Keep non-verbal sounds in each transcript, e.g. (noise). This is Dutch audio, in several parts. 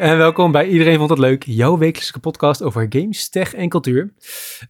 en welkom bij Iedereen Vond Het Leuk, jouw wekelijkse podcast over games, tech en cultuur.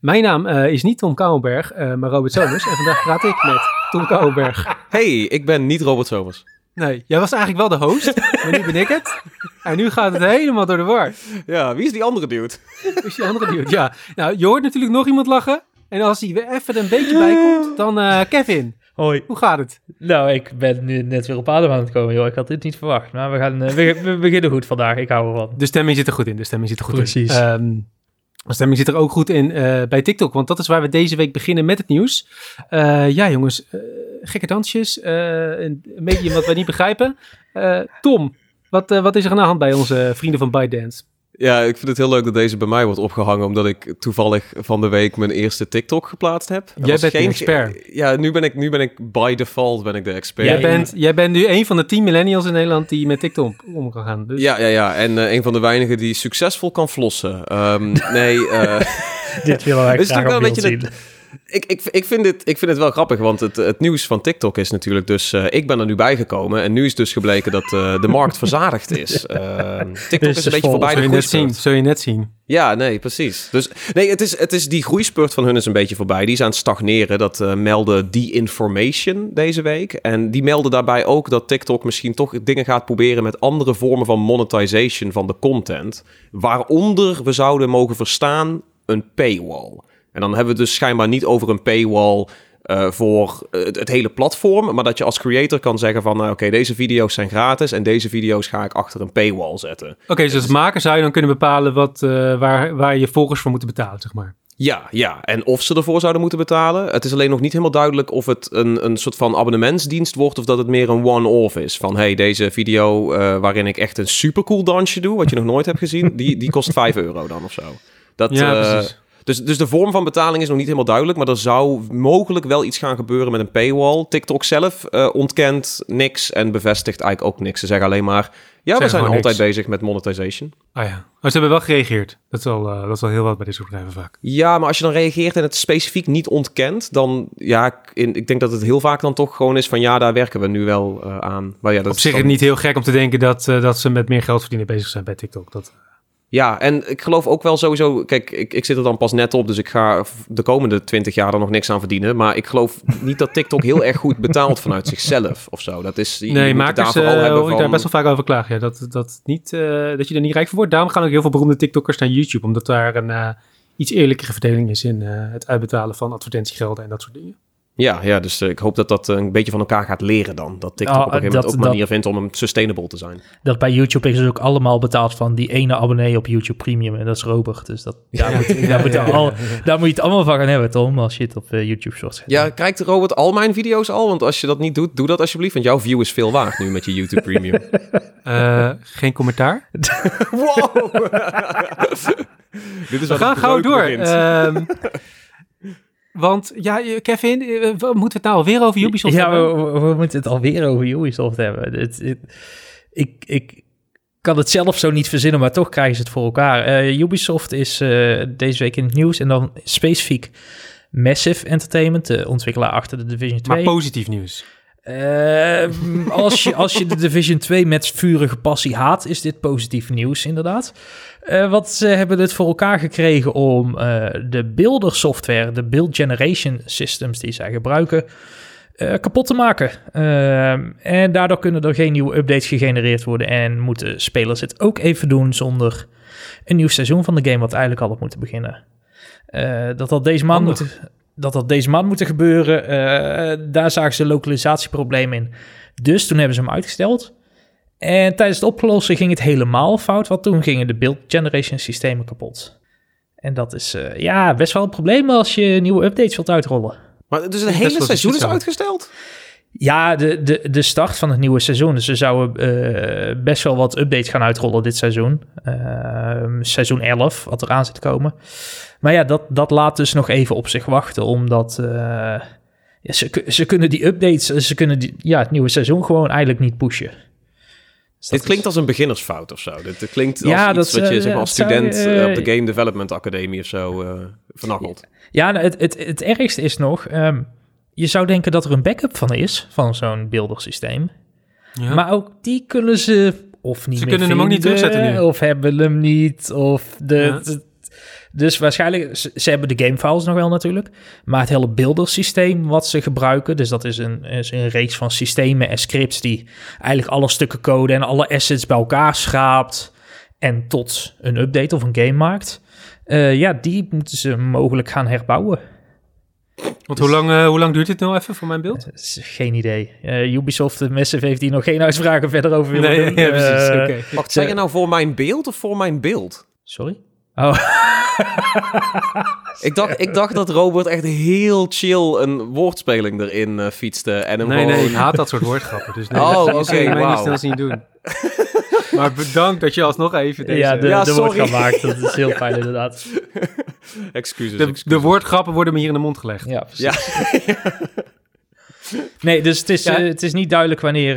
Mijn naam eh, is niet Tom Kouwenberg, uh, maar Robert Somers. en vandaag praat ik met Tom Kouwenberg. Hey, ik ben niet Robert Somers. Nee, jij was eigenlijk wel de host, maar nu ben ik het. En nu gaat het helemaal door de war. Ja, wie is die andere dude? Wie is die andere dude? Ja, nou, je hoort natuurlijk nog iemand lachen. En als hij weer even een beetje bij komt, dan uh, Kevin. Hoi. Hoe gaat het? Nou, ik ben nu net weer op adem aan het komen, joh. Ik had dit niet verwacht. Maar we, gaan, uh, we, we, beginnen goed vandaag. Ik hou ervan. De stemming zit er goed in. De stemming zit er goed Precies. in. Um, de stemming zit er ook goed in uh, bij TikTok, want dat is waar we deze week beginnen met het nieuws. Uh, ja, jongens, gekke dansjes, een medium wat wij niet begrijpen. Tom, wat, wat is er aan de hand bij onze vrienden van ByteDance? Ja, ik vind het heel leuk dat deze bij mij wordt opgehangen, omdat ik toevallig van de week mijn eerste TikTok geplaatst heb. Jij bent geen expert. Ja, nu ben ik, nu ben ik by default ben ik de expert. Jij bent, jij bent nu een van de 10 millennials in Nederland die met TikTok om kan gaan. Dus. Ja, ja, ja. En uh, een van de weinigen die succesvol kan flossen. Um, nee. Uh, (laughs) Dit willen wij (laughs) graag wel een beetje zien. Ik, ik, ik, vind dit, ik vind het wel grappig, want het, het nieuws van TikTok is natuurlijk dus... Uh, ik ben er nu bijgekomen en nu is dus gebleken dat uh, de markt (laughs) verzadigd is. Uh, (laughs) TikTok is, is een beetje voorbij de groeispurt. Zul je net zien. Ja, nee, precies. Dus nee, het is, het is die groeispurt van hun is een beetje voorbij. Die is aan het stagneren. Dat uh, meldde The Information deze week. En die melden daarbij ook dat TikTok misschien toch dingen gaat proberen met andere vormen van monetization van de content. Waaronder we zouden mogen verstaan een paywall. En dan hebben we het dus schijnbaar niet over een paywall uh, voor het, het, hele platform. Maar dat je als creator kan zeggen van... Nou, oké, deze video's zijn gratis en deze video's ga ik achter een paywall zetten. Oké, okay, dus als maker zou je dan kunnen bepalen wat, uh, waar, waar je volgers voor moeten betalen, zeg maar. Ja, ja. En of ze ervoor zouden moeten betalen. Het is alleen nog niet helemaal duidelijk of het een, een soort van abonnementsdienst wordt... of dat het meer een one-off is. Van, hey, deze video uh, waarin ik echt een supercool dansje doe... wat je nog nooit hebt gezien, die, die kost 5 euro dan of zo. Dat, ja, precies. Dus, dus de vorm van betaling is nog niet helemaal duidelijk, maar er zou mogelijk wel iets gaan gebeuren met een paywall. TikTok zelf uh, ontkent niks en bevestigt eigenlijk ook niks. Ze zeggen alleen maar, ja, we zijn altijd niks. bezig met monetization. Ah ja, maar ze hebben wel gereageerd. Dat is al, uh, dat is al heel wat bij dit soort bedrijven vaak. Ja, maar als je dan reageert en het specifiek niet ontkent, dan ja, in, ik denk dat het heel vaak dan toch gewoon is van ja, daar werken we nu wel uh, aan. Maar ja, dat Op zich is het niet heel gek om te denken dat, dat ze met meer geld verdienen bezig zijn bij TikTok. Dat... Ja, en ik geloof ook wel sowieso... Kijk, ik, ik zit er dan pas net op, dus ik ga de komende 20 jaar er nog niks aan verdienen. Maar ik geloof niet dat TikTok heel erg goed betaalt vanuit zichzelf of zo. Dat is... Je nee, makers daar vooral uh, hebben hoor ik daar best wel vaak over klagen. Ja, dat, dat, niet, uh, dat je er niet rijk voor wordt. Daarom gaan ook heel veel beroemde TikTokkers naar YouTube. Omdat daar een uh, iets eerlijkere verdeling is in het uitbetalen van advertentiegelden en dat soort dingen. Ja, ja, dus uh, ik hoop dat dat uh, een beetje van elkaar gaat leren dan. Dat TikTok oh, op een gegeven moment ook een manier vindt om hem sustainable te zijn. Dat bij YouTube is dus ook allemaal betaald van die ene abonnee op YouTube Premium. En dat is Robert. Dus dat, daar, Ja. moet, daar, (laughs) Ja, moet ja, je al, ja, ja. daar moet je het allemaal van gaan hebben, Tom. Als je het op uh, YouTube Shorts gaat Ja, kijkt Robert al mijn video's al? Want als je dat niet doet, doe dat alsjeblieft. Want jouw view is veel waard nu met je YouTube Premium. Uh, (laughs) geen commentaar. (laughs) wow! Dit is We gaan gauw door. Want ja, Kevin, we moeten het nou alweer over Ubisoft ja, hebben? we, we, moeten het alweer over Ubisoft hebben. Het, het, ik, ik kan het zelf zo niet verzinnen, maar toch krijgen ze het voor elkaar. Uh, Ubisoft is uh, deze week in het nieuws en dan specifiek Massive Entertainment, de ontwikkelaar achter de Division 2. Maar positief nieuws. Uh, als, je, als je de Division 2 met vurige passie haat, is dit positief nieuws, inderdaad. Uh, want ze hebben het voor elkaar gekregen om uh, de beeldersoftware, de build generation systems die zij gebruiken, kapot te maken. en daardoor kunnen er geen nieuwe updates gegenereerd worden en moeten spelers het ook even doen zonder een nieuw seizoen van de game, wat eigenlijk al had moeten beginnen. dat had deze maand moeten dat dat deze maand moeten gebeuren. Uh, daar zagen ze localisatieproblemen in. Dus toen hebben ze hem uitgesteld. En tijdens het oplossen ging het helemaal fout, want toen gingen de build generation systemen kapot. En dat is uh, ja, best wel een probleem als je nieuwe updates wilt uitrollen. Maar dus het hele seizoen is uitgesteld? Ja, de, de, de start van het nieuwe seizoen. Dus ze zouden uh, best wel wat updates gaan uitrollen dit seizoen. Uh, seizoen 11, wat eraan zit te komen. Maar ja, dat, dat laat dus nog even op zich wachten, omdat uh, ja, ze, ze kunnen die updates, ze kunnen die, ja, het nieuwe seizoen gewoon eigenlijk niet pushen. Dus dit klinkt is... als een beginnersfout of zo. Dit klinkt als ja, iets dat, wat je zeg maar, als student zou, op de Game Development Academie of zo uh, vernachelt. Ja, nou, het, het, het ergste is nog, um, je zou denken dat er een backup van is, van zo'n beeldersysteem. Ja. Maar ook die kunnen ze of niet Ze meer kunnen hem ook niet terugzetten nu. Of hebben hem niet, of de... Ja. de- dus waarschijnlijk, ze, ze hebben de gamefiles nog wel natuurlijk, maar het hele beeldersysteem wat ze gebruiken, dus dat is een, is een reeks van systemen en scripts die eigenlijk alle stukken code en alle assets bij elkaar schraapt en tot een update of een game maakt. Eh, ja, die moeten ze mogelijk gaan herbouwen. Want hoe lang, eh, hoe lang duurt dit nou even voor mijn beeld? Is geen idee. Eh, Ubisoft Massive heeft hier nog geen uitspraken verder over willen Nee, doen. (laughs) ja, precies. Eh, Oké. Wacht, zeg je nou voor mijn beeld of voor mijn beeld? Sorry? Oh, (laughs) Ik dacht, ik dacht dat Robert echt heel chill een woordspeling erin eh, fietste. En hem Nee, gewoon... nee, ik haat dat soort woordgrappen. Dus nee, Oh, dat oké, je mij niet wauw. snel zien doen. (laughs) Maar bedankt dat je alsnog even deze... ja, de, Ja, de gemaakt. Dat is heel fijn inderdaad. (laughs) Excuses, de, excuses. de woordgrappen worden me hier in de mond gelegd. Ja, precies. Ja, Nee, dus het is, Ja. eh, het is niet duidelijk wanneer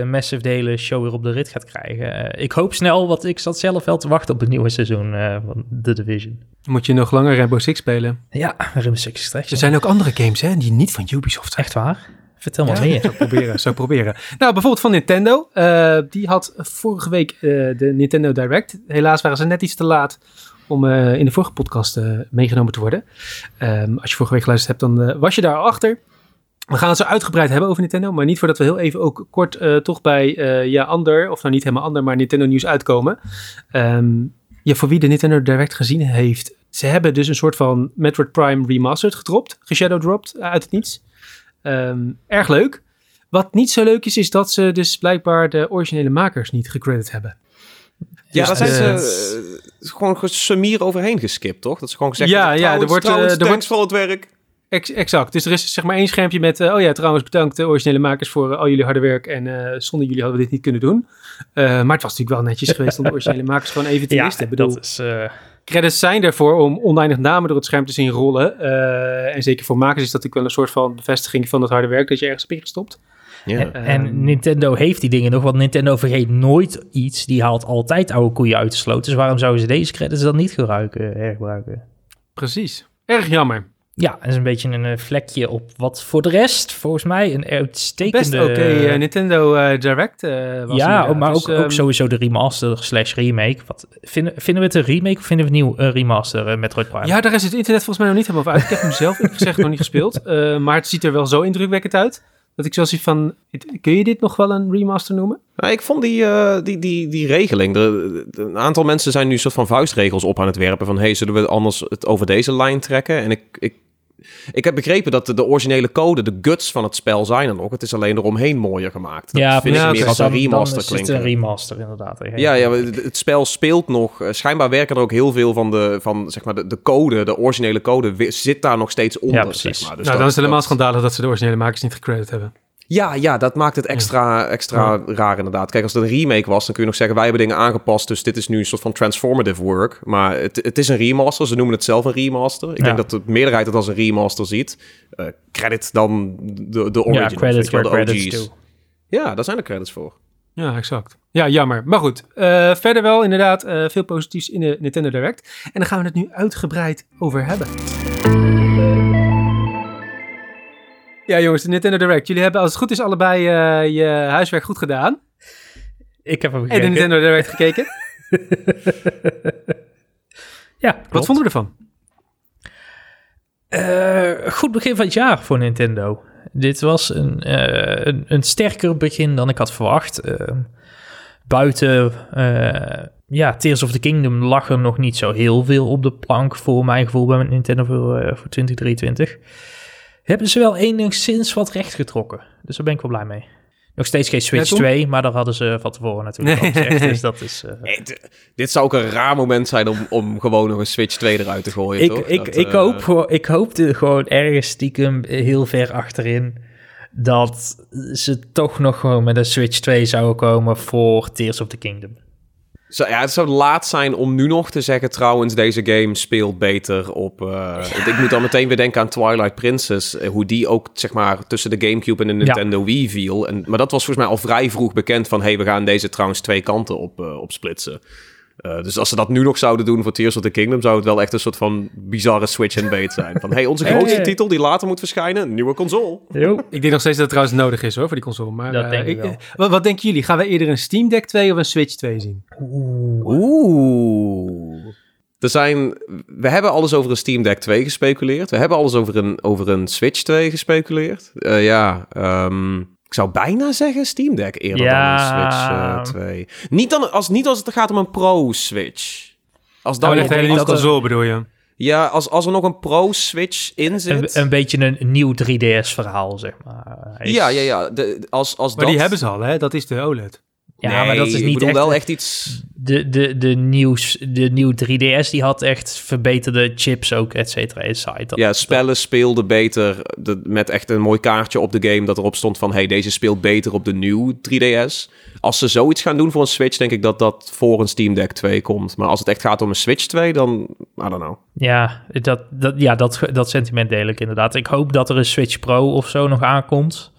eh, Massive de hele show weer op de rit gaat krijgen. Eh, ik hoop snel, want ik zat zelf wel te wachten op het nieuwe seizoen van The Division. Moet je nog langer Rainbow Six spelen. Ja, Rainbow Six Extraction. Er zijn ook andere games hè, die niet van Ubisoft zijn. Echt waar? Vertel maar Ja, meer. Zou proberen, zou proberen. Nou, bijvoorbeeld van Nintendo. Die had vorige week de Nintendo Direct. Helaas waren ze net iets te laat om in de vorige podcast meegenomen te worden. Ehm, als je vorige week geluisterd hebt, dan was je daar achter. We gaan het zo uitgebreid hebben over Nintendo, maar niet voordat we heel even ook kort eh, toch bij eh, ja, ander, of nou niet helemaal ander, maar Nintendo nieuws uitkomen. Ehm, ja, voor wie de Nintendo Direct gezien heeft, ze hebben dus een soort van Metroid Prime Remastered gedropt, geshadowdropt eh, uit het niets. Ehm, erg leuk. Wat niet zo leuk is, is dat ze dus blijkbaar de originele makers niet gecredit hebben. ja Dus, daar zijn ze gewoon gesummier overheen geskipt, toch? Dat ze gewoon gezegd Ja, hebben, ja, er trouwens, wordt, trouwens, er thanks voor het werk. Ex- exact. Dus er is zeg maar één schermpje met... eh, oh ja, trouwens bedankt de originele makers voor eh, al jullie harde werk. En eh, zonder jullie hadden we dit niet kunnen doen. Eh, maar het was natuurlijk wel netjes geweest om de originele (laughs) makers gewoon even te Ja, listen. Ik bedoel, dat is... eh, credits zijn ervoor om oneindig namen door het scherm te zien rollen. Eh, en zeker voor makers is dat natuurlijk wel een soort van bevestiging van het harde werk dat je ergens hebt ingestopt. Ja. En, en Nintendo heeft die dingen nog, want Nintendo vergeet nooit iets. Die haalt altijd oude koeien uit de sloot. Dus waarom zouden ze deze credits dan niet gebruiken, hergebruiken? Precies. Erg jammer. Ja, dat is een beetje een eh, vlekje op wat voor de rest, volgens mij, een uitstekende... Best oké eh, Nintendo eh, Direct was ja, ook, maar Dus, ook, ook ehm, sowieso de remaster slash remake. Wat, vinden, vinden we het een remake of vinden we het nieuw remaster Metroid Prime? Ja, daar is het internet volgens mij nog niet helemaal over uit. Ik heb hem zelf gezegd nog niet gespeeld. (laughs) Eh, maar het ziet er wel zo indrukwekkend uit. Dat ik zoals van, kun je dit nog wel een remaster noemen? Nou, ik vond die, eh, die, die, die regeling. Een aantal mensen zijn nu een soort van vuistregels op aan het werpen. Van hey, zullen we anders het over deze lijn trekken? En ik, ik, ik heb begrepen dat de, de originele code, de guts van het spel zijn er nog. Het is alleen eromheen mooier gemaakt. Dat ja, vind ik ja, meer oké. als een remaster het een remaster, inderdaad. Ja, ja, het het spel speelt nog. eh, Schijnbaar werken er ook heel veel van de, van, zeg maar, de, de code, de originele code, zit daar nog steeds onder. Ja, precies. Zeg maar. Dus nou, dat- dan is het helemaal dat- schandalig dat ze de originele makers niet gecredit hebben. Ja, ja, dat maakt het extra, extra raar inderdaad. Kijk, als het een remake was, dan kun je nog zeggen... wij hebben dingen aangepast, dus dit is nu een soort van transformative work. Maar het, het is een remaster, ze noemen het zelf een remaster. Ik Ja. denk dat de meerderheid het als een remaster ziet. Eh, credit dan de, de originals, ja, credits wel, where de credits. Ja, daar zijn de credits voor. Ja, exact. Ja, jammer. Maar goed, eh, verder wel inderdaad eh, veel positiefs in de Nintendo Direct. En daar gaan we het nu uitgebreid over hebben. Ja jongens, de Nintendo Direct. Jullie hebben als het goed is allebei eh, je huiswerk goed gedaan. Ik heb hem En de gekeken. Nintendo Direct gekeken. (laughs) Ja, Wat klopt. vonden we ervan? Eh, goed begin van het jaar voor Nintendo. Dit was een, eh, een, een sterker begin dan ik had verwacht. Buiten ja, Tears of the Kingdom lag er nog niet zo heel veel op de plank voor mijn gevoel bij Nintendo voor, voor 2023. Hebben ze wel enigszins wat recht getrokken. Dus daar ben ik wel blij mee. Nog steeds geen Switch Tom? 2, maar daar hadden ze van tevoren natuurlijk Nee. al gezegd. Dus dat is... eh, (laughs) Nee, dit zou ook een raar moment zijn om, om gewoon nog een Switch 2 eruit te gooien, Ik, toch? ik, Dat, ik, eh, hoop, ik hoopte gewoon ergens stiekem heel ver achterin dat ze toch nog gewoon met een Switch 2 zouden komen voor Tears of the Kingdom. Zo, ja, het zou laat zijn om nu nog te zeggen, trouwens, deze game speelt beter op... eh, Ik moet dan meteen weer denken aan Twilight Princess, eh, hoe die ook, zeg maar, tussen de Gamecube en de Nintendo Wii viel. En, maar dat was volgens mij al vrij vroeg bekend van, hey, we gaan deze trouwens twee kanten op, eh, op splitsen. Eh, dus als ze dat nu nog zouden doen voor Tears of the Kingdom, zou het wel echt een soort van bizarre switch and bait zijn. Van hey, onze grootste Hey. titel die later moet verschijnen, nieuwe console. Jo. Ik denk nog steeds dat het trouwens nodig is hoor, voor die console. Maar, Dat eh, denk ik wel. wat, wat denken jullie? Gaan we eerder een Steam Deck 2 of een Switch 2 zien? Oeh. Er zijn, we hebben alles over een Steam Deck 2 gespeculeerd. We hebben alles over een, over een Switch 2 gespeculeerd. Eh, ja, ehm, ik zou bijna zeggen Steam Deck eerder Ja. dan een Switch eh, 2. Niet, dan, als, niet als het gaat om een Pro-Switch. Als Dan een hele nieuwe dat console bedoel je? ja, als, als er nog een Pro-Switch in zit. een beetje een nieuw 3DS-verhaal, zeg maar. Is- ja, ja, ja. De, als, als Maar dat... die hebben ze al hè, dat is de OLED. Ja, maar dat is Nee, ik niet bedoel echt... wel echt iets... De, de, de, nieuws, de nieuw 3DS die had echt verbeterde chips ook, et cetera, inside. Ja, spellen speelden beter de, met echt een mooi kaartje op de game dat erop stond van hey, deze speelt beter op de nieuw 3DS. Als ze zoiets gaan doen voor een Switch, denk ik dat dat voor een Steam Deck 2 komt. Maar als het echt gaat om een Switch 2, dan I don't know. Ja, dat, dat, ja dat, dat sentiment deel ik inderdaad. Ik hoop dat er een Switch Pro of zo nog aankomt.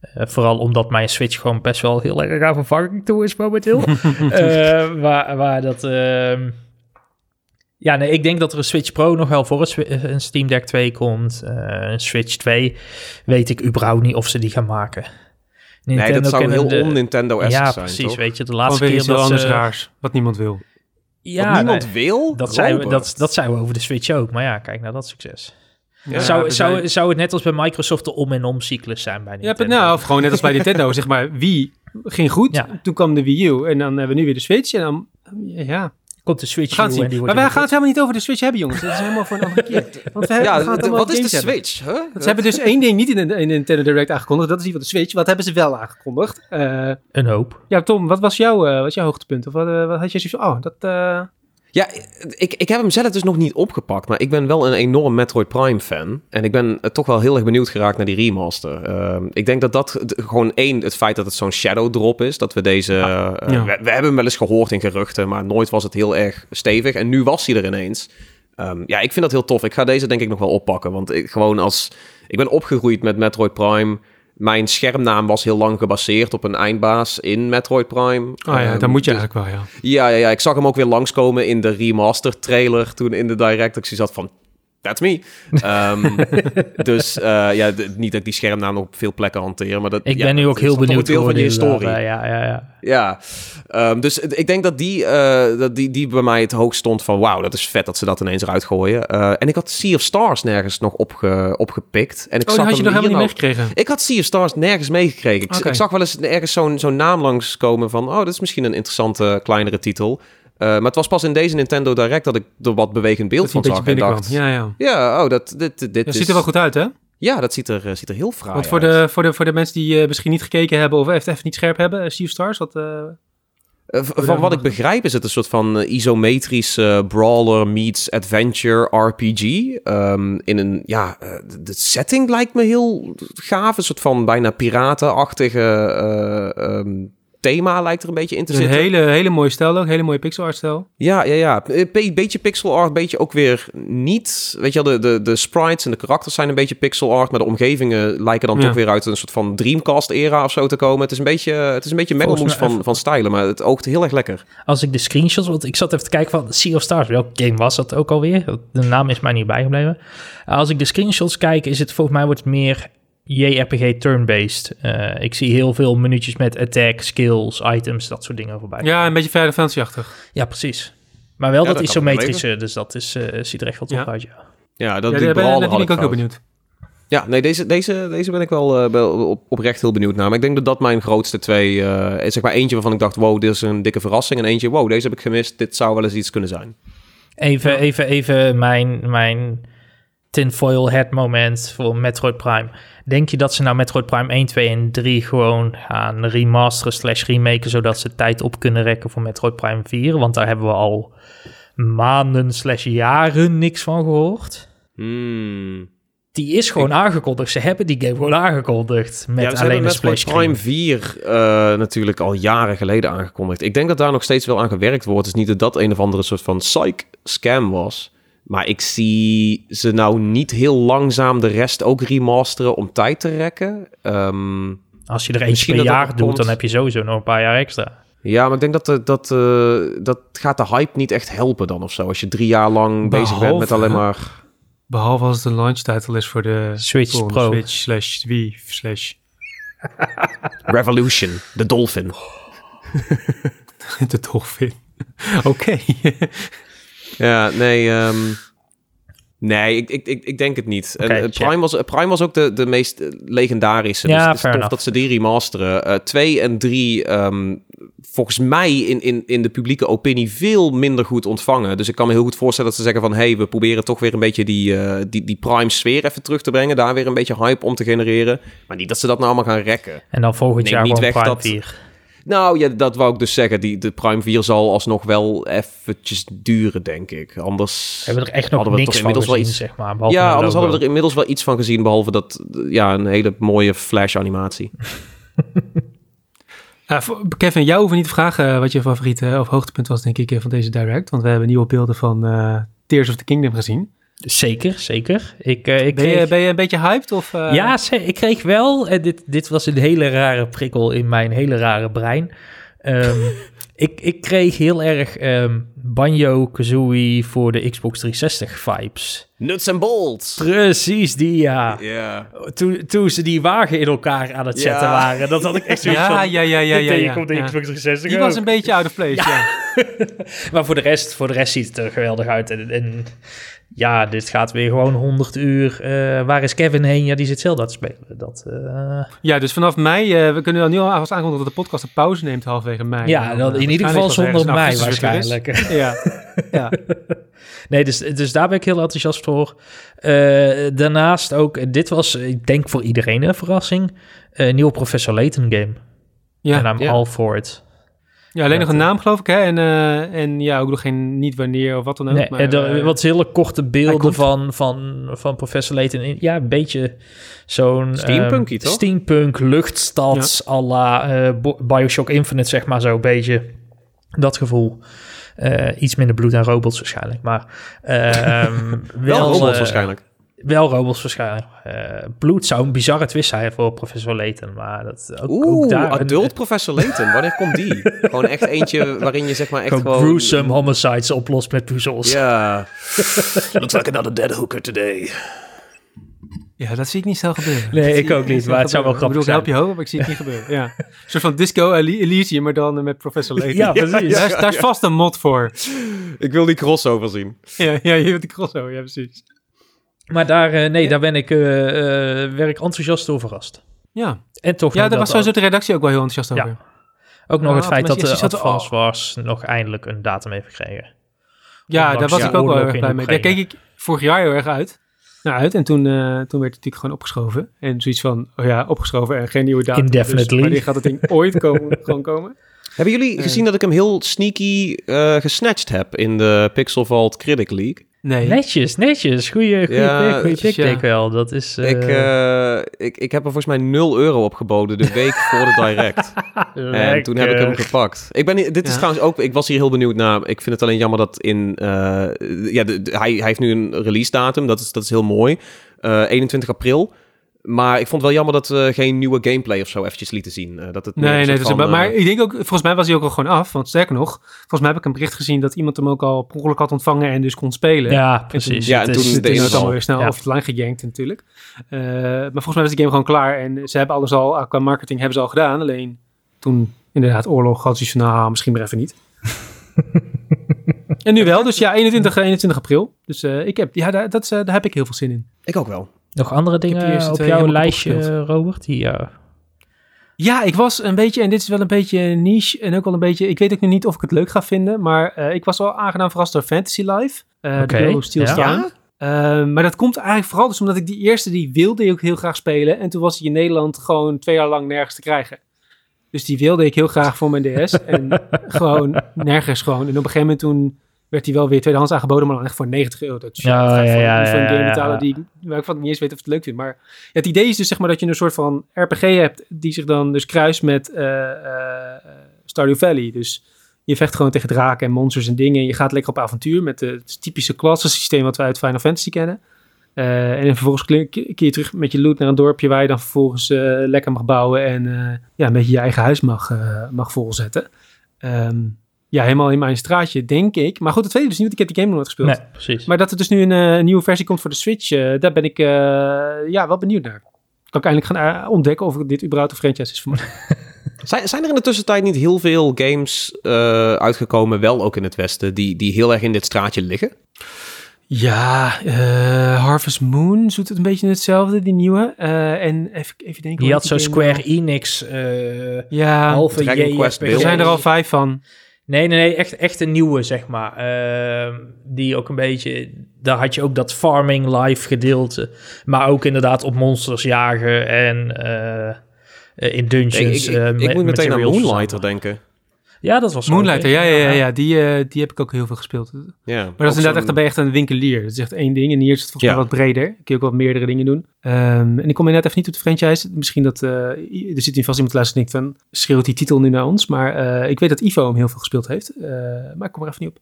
Eh, vooral omdat mijn Switch gewoon best wel heel erg aan vervanging toe is momenteel. (laughs) Eh, waar, waar dat... ehm, Ja, nee, ik denk dat er een Switch Pro nog wel voor een, eh, een Steam Deck 2 komt. Eh, een Switch 2 weet ik überhaupt niet of ze die gaan maken. nee, dat Nintendo zou heel kennende- on-Nintendo-esque Ja, zijn, precies. toch? Weet je, de laatste keer dat anders ze... raars, wat niemand wil. Ja, Wat niemand nee, wil? dat zijn, we, dat, dat zijn we over de Switch ook. Maar ja, kijk naar dat succes. Ja, zou, zou, zijn- zou het net als bij Microsoft de om- en om-cyclus zijn bij Ja, Nintendo? nou, of gewoon net als bij Nintendo, (laughs) zeg maar. Wii ging goed, Ja. toen kwam de Wii U en dan hebben we nu weer de Switch. En dan, ja, Komt de Switch gaan zien. Maar wij gaan het helemaal niet over de Switch hebben, jongens. Dat is helemaal voor een andere keer. (laughs) Want we, Ja, we gaan het d- allemaal wat is de. Switch? Huh? Ze hebben dus één ding niet in de, in de Nintendo Direct aangekondigd. Dat is die van de Switch. Wat hebben ze wel aangekondigd? Eh, een hoop. ja, Tom, wat was jouw, eh, wat jouw hoogtepunt? Of wat, eh, wat had je zoiets van, oh, dat... Ja, ik, ik heb hem zelf dus nog niet opgepakt, maar ik ben wel een enorm Metroid Prime fan. En ik ben eh, toch wel heel erg benieuwd geraakt naar die remaster. Ehm, ik denk dat dat gewoon één, het feit dat het zo'n shadow drop is, dat we deze... eh, Ja. we, we hebben hem wel eens gehoord in geruchten, maar nooit was het heel erg stevig. En nu was hij er ineens. Ehm, ja, ik vind dat heel tof. Ik ga deze denk ik nog wel oppakken, want ik gewoon als... Ik ben opgegroeid met Metroid Prime... Mijn schermnaam was heel lang gebaseerd op een eindbaas in Metroid Prime. oh ja, dan moet je dus- eigenlijk wel, ja. ja, ja, ja, ik zag hem ook weer langskomen in de remaster trailer toen in de direct. Ik zat van, that's me. Ehm, (laughs) dus eh, ja, niet dat ik die schermnaam op veel plekken hanteer, maar dat Ik ja, ben nu ook heel benieuwd deel van je geworden, historie. Ja, ja, ja. Ja, Ehm, dus ik denk dat die, eh, dat die, die bij mij het hoogst stond van... wauw, dat is vet dat ze dat ineens eruit gooien. Eh, en ik had Sea of Stars nergens nog opge, opgepakt. En ik Oh, zag had je nog helemaal niet meegekregen. ik had Sea of Stars nergens meegekregen. Ik zag wel eens ergens zo'n zo'n naam langskomen van... oh, dat is misschien een interessante, kleinere titel. Eh, maar het was pas in deze Nintendo Direct dat ik er wat bewegend beeld van een beetje zag. En dacht, Ja, ja. ja, oh, dat, dit, dit Dat is... ziet er wel goed uit, hè? Ja, dat ziet er, eh, ziet er heel fraai Want voor uit. de, voor, de, voor de mensen die eh, misschien niet gekeken hebben of even, niet scherp hebben, Sea of Stars, wat... van wat ik begrijp is het een soort van isometrische brawler meets adventure RPG. Ehm, in een, ja, de- setting lijkt me heel gaaf. Een soort van bijna piratenachtige eh, ehm, thema lijkt er een beetje in te een zitten. hele, hele mooie stijl ook, hele mooie pixel art stijl. Ja, ja, ja. Een be- beetje pixel art, beetje ook weer niet. Weet je wel, de, de, de sprites en de karakters zijn een beetje pixel art, maar de omgevingen lijken dan Ja. toch weer uit een soort van Dreamcast-era of zo te komen. Het is een beetje, het is een beetje mengelmoes van, even- van stijlen, maar het oogt heel erg lekker. Als ik de screenshots, want ik zat even te kijken van Sea of Stars, welke game was dat ook alweer? De naam is mij niet bijgebleven. Als ik de screenshots kijk, is het volgens mij wordt het meer JRPG turn-based. Eh, ik zie heel veel minuutjes met attack, skills, items, dat soort dingen voorbij. Ja, een beetje Final Fantasy-achtig. Ja, precies. Maar wel Ja, dat isometrische, dus dat is, eh, ziet er echt wel tof Ja. uit, ja. Ja, dat Ja, die ben, daar ik ook heel benieuwd. Ja, nee, deze, deze, deze ben ik wel, eh, wel op, oprecht heel benieuwd naar. Maar ik denk dat dat mijn grootste twee... eh, is zeg maar eentje waarvan ik dacht, wow, dit is een dikke verrassing. En eentje, wow, deze heb ik gemist. Dit zou wel eens iets kunnen zijn. Even, even, even mijn, mijn tinfoil head moment voor Metroid Prime. Denk je dat ze nou Metroid Prime 1, 2 en 3 gewoon gaan remasteren slash remaken, zodat ze tijd op kunnen rekken voor Metroid Prime 4? Want daar hebben we al maanden slash jaren niks van gehoord. Hmm. Die is gewoon aangekondigd. Ze hebben die game gewoon aangekondigd. Met ja, ze alleen een splash Metroid Prime screen. 4 eh, natuurlijk al jaren geleden aangekondigd. Ik denk dat daar nog steeds wel aan gewerkt wordt. Het is niet dat dat een of andere soort van psych-scam was. Maar ik zie ze nou niet heel langzaam de rest ook remasteren om tijd te rekken. Ehm, Als je er eentje per jaar doet, komt. dan heb je sowieso nog een paar jaar extra. Ja, maar ik denk dat, eh, dat, eh, dat gaat de hype niet echt helpen dan of zo. Als je drie jaar lang bezig bent met alleen maar... Behalve als het een launch title is voor de Switch Pro. Switch slash Wii slash (laughs) Revolution, de Dolphin. (laughs) de dolfin. (laughs) Oké. Ja, nee... ehm, nee, ik, ik, ik, ik denk het niet. En, eh. Prime, was, eh, Prime was ook de, de meest eh, legendarische. Ja, dus het is fair tof dat ze die remasteren. Eh, twee en drie, ehm, volgens mij in, in, in de publieke opinie veel minder goed ontvangen. Dus ik kan me heel goed voorstellen dat ze zeggen van... hey, we proberen toch weer een beetje die, die, die Prime-sfeer even terug te brengen. Daar weer een beetje hype om te genereren. Maar niet dat ze dat nou allemaal gaan rekken. En dan volgend Neem jaar niet gewoon weg Prime dat- 4. Nou, ja, dat wou ik dus zeggen. Die, de Prime 4 zal alsnog wel eventjes duren, denk ik. Anders... We hebben er echt nog Hadden we niks van inmiddels wel gezien, iets- zeg maar. Ja, anders logo. hadden we er inmiddels wel iets van gezien, behalve dat, eh, ja, een hele mooie flash-animatie. Uh, (laughs) voor- Kevin, jou hoeven niet te vragen eh, wat je favoriete of hoogtepunt was, denk ik, eh, van deze direct. Want we hebben nieuwe beelden van eh, Tears of the Kingdom gezien. Zeker, zeker. Ik, eh, ik Ben je, ben je een beetje hyped? Of, eh, Ja, ik kreeg wel, en dit, dit was een hele rare prikkel in mijn hele rare brein. Ehm, (laughs) ik, ik kreeg heel erg ehm Banjo-Kazooie voor de Xbox 360 vibes. Nuts and bolts! Precies, die ja. Toen, toen ze die wagen in elkaar aan het zetten waren, dat had ik echt (laughs) zoiets ja, van... ja, ja, ja, ja, ja, op de ja. Xbox 360 Die was een beetje out of place, ja. (laughs) Maar voor de, rest, voor de rest ziet het er geweldig uit. En, en ja, dit gaat weer gewoon 100 uur. Eh, waar is Kevin heen? Ja, die zit Zelda te spelen. Dat, eh, Ja, dus vanaf mei, eh, we kunnen al nu al aankondigen dat de podcast een pauze neemt halverwege mei. ja, dan, in ieder geval zonder mij waarschijnlijk. Ja, ja. Nee, dus, dus daar ben ik heel enthousiast voor. Eh, daarnaast ook, eh, dit was, ik denk voor iedereen een verrassing, een nieuwe Professor Layton game. ja. en I'm ja. all for it. Ja, alleen nog een Dat, naam geloof ik, hè? En, eh, en ja, ook nog geen, niet wanneer of wat dan ook. Nee, maar, eh, er- eh, wat hele korte beelden van, van, van Professor Layton. In- Ja, een beetje zo'n... Steampunky, ehm, toch? Steampunk, luchtstad, à la eh, Bioshock Infinite, zeg maar zo, een beetje dat gevoel. Eh, iets minder bloed en robots waarschijnlijk, maar ehm, (laughs) Wel wel, robots eh, waarschijnlijk. Wel robots waarschijnlijk. Eh, bloed zou een bizarre twist zijn voor Professor Layton, maar dat ook, ook Oeh, daar... een- adult Professor Layton. Wanneer komt die? (laughs) gewoon echt eentje waarin je zeg maar echt gewoon gewoon... gruesome homicides oplost met puzzels. Ja. (laughs) Looks like another dead hooker today. Ja, dat zie ik niet snel gebeuren. Nee, Dat ik ook niet, maar het zou wel grappig Ik bedoel, ik help je hoog, maar ik zie het niet gebeuren. Ja. (laughs) Een soort van Disco Elysium, maar dan met Professor Layton. Ja, precies. Daar, is, daar is vast een mod voor. Ik wil die crossover zien. Ja, ja je hebt die crossover, ja precies. Maar daar, eh, nee, daar ben ik, eh eh, werd ik enthousiast door verrast. Ja, En toch ja daar was sowieso de redactie ook wel heel enthousiast Ja. over. ook nog Ah, het feit dat de Advance Wars nog eindelijk een datum heeft gekregen. Ja, daar was ik ook wel erg blij mee. Daar keek ik vorig jaar heel erg uit. Nou, uit. En toen, eh, toen werd het natuurlijk gewoon opgeschoven. En zoiets van, oh ja, opgeschoven en geen nieuwe datum. Indefinitely. Dus wanneer gaat het ding ooit komen, (laughs) gewoon komen? Hebben jullie gezien dat ik hem heel sneaky eh gesnatcht heb in de Pixel Vault Critic League? Nee. Netjes, netjes. Goeie, goeie Ja, pick, goeie pick ja. denk ik wel. Dat is... eh, Ik, eh, ik, ik heb er volgens mij 0 euro opgeboden de week (laughs) voor de direct. En toen heb ik hem gepakt. Ik ben, dit is Ja. trouwens ook, ik was hier heel benieuwd naar. Ik vind het alleen jammer dat in, eh, ja, de, de- hij, hij heeft nu een release datum, dat is, dat is heel mooi. Eh 21 april. Maar ik vond het wel jammer dat we geen nieuwe gameplay of zo eventjes lieten zien. Eh, dat het Nee, nee, soort dat is, van, maar, eh, maar ik denk ook, volgens mij was hij ook al gewoon af. Want sterker nog, volgens mij heb ik een bericht gezien dat iemand hem ook al per ongeluk had ontvangen en dus kon spelen. Ja, precies. Ja, en is- toen Dus de toen is het allemaal weer snel Ja. offline gegankt natuurlijk. Eh, maar volgens mij was de game gewoon klaar. En ze hebben alles al, qua marketing hebben ze al gedaan. Alleen toen inderdaad oorlog had ze van, nou, misschien maar even niet. (laughs) en nu wel, dus ja, 21, 21 april. Dus eh, ik heb, ja, daar, dat, is, daar heb ik heel veel zin in. Ik ook wel. Nog andere dingen op jouw lijstje. Robert? Die, eh, Ja, ik was een beetje, en dit is wel een beetje niche en ook wel een beetje, ik weet ook nog niet of ik het leuk ga vinden, maar eh, ik was wel aangenaam verrast door Fantasy Life. eh Oké, de Steel ja. Starm. Eh, maar dat komt eigenlijk vooral dus omdat ik die eerste, die wilde ik ook heel graag spelen. En toen was die in Nederland gewoon twee jaar lang nergens te krijgen. Dus die wilde ik heel graag voor mijn DS. en (laughs) gewoon nergens gewoon. En op een gegeven moment toen werd die wel weer tweedehands aangeboden, maar dan echt voor 90 euro. Dat is Ja, ja, ja, voor een ja, game ja, betalen ja. die waar ik van niet eens weet of het leuk vind. Maar ja, het idee is dus zeg maar dat je een soort van RPG hebt die zich dan dus kruist met eh, Stardew Valley. Dus je vecht gewoon tegen draken en monsters en dingen. Je gaat lekker op avontuur met het typische klassensysteem wat wij uit Final Fantasy kennen. Eh, en vervolgens keer je terug met je loot naar een dorpje waar je dan vervolgens lekker mag bouwen en ja, een beetje je eigen huis mag, mag volzetten. ehm, ja, helemaal in mijn straatje, denk ik. Maar goed, het tweede is niet, want ik heb die game nog nooit gespeeld. Nee, precies. Maar dat er dus nu een eh, nieuwe versie komt voor de Switch, eh, daar ben ik eh, ja, wel benieuwd naar. Kan ik eindelijk gaan ontdekken of dit überhaupt een franchise is voor mij. (laughs) Zijn, zijn er in de tussentijd niet heel veel games eh, uitgekomen, wel ook in het Westen, die, die heel erg in dit straatje liggen? Ja, eh, Harvest Moon doet het een beetje hetzelfde, die nieuwe. Eh, en even, even denken. Die had zo Square Enix? Ja, halve Dragon. Quest er zijn er al vijf van. Nee, nee, nee, echt, echt een nieuwe, zeg maar. Ehm, die ook een beetje... Daar had je ook dat farming live gedeelte. Maar ook inderdaad op monsters jagen en eh, eh, in dungeons. ik, ik, eh, ik ma- moet meteen aan Moonlighter denken. Ja, dat was zo, Moonlighter, ja, ja, ja, ja. Die, eh, die heb ik ook heel veel gespeeld. Maar Ja, dat is inderdaad echt, dan ben je echt een winkelier. Dat is echt één ding. En hier is het volgens Ja. mij wat breder. Kun je ook wat meerdere dingen doen. Ehm, en ik kom inderdaad even niet op de franchise. Misschien dat, eh, er zit hier vast iemand te luisteren en denkt van, schreeuwt die titel nu naar ons? Maar eh, ik weet dat Ivo hem heel veel gespeeld heeft. Eh, maar ik kom er even niet op.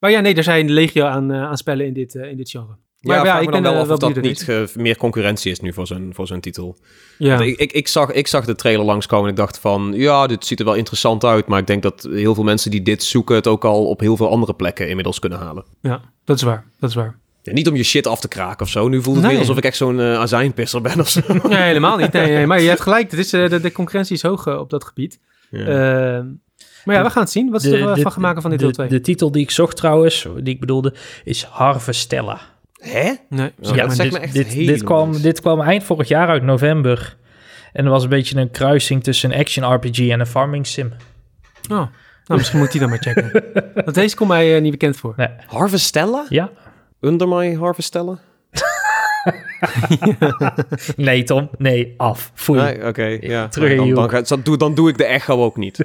Maar ja, nee, er zijn legio aan, aan spellen in dit, in dit genre. Ja, Maar vraag me dan wel eh, af of dat niet ge- meer concurrentie is nu voor zo'n voor zo'n titel. Ja. Want Ik, ik, ik, zag, ik zag de trailer langskomen en ik dacht van... ja, dit ziet er wel interessant uit... maar ik denk dat heel veel mensen die dit zoeken... het ook al op heel veel andere plekken inmiddels kunnen halen. ja, dat is waar. Dat is waar. Ja, niet om je shit af te kraken of zo. Nu voelt het Nee. weer alsof ik echt zo'n eh, azijnpisser ben of zo. (laughs) Nee, helemaal niet. Nee, nee, maar je hebt gelijk. Het is, eh, de, de concurrentie is hoog op dat gebied. Ja. Ehm, maar ja, we gaan het zien. Wat De- ervan de- gaan maken van dit de, deel 2. De titel die ik zocht trouwens, die ik bedoelde, is Harvestella. Hè? Nee, Ja, ja, dat zegt dit, me echt dit, kwam, dit kwam eind vorig jaar uit november. En er was een beetje een kruising tussen een action RPG en een farming sim. Oh, nou, misschien moet die dan maar checken. (laughs) Want deze komt mij eh, niet bekend voor. Nee. Harvestella? Ja? Under my Harvestella? (laughs) Nee, Tom. Nee, af. Nee, oké. ja. Terug in dan, dan, dan, doe, dan doe ik de echo ook niet. (laughs)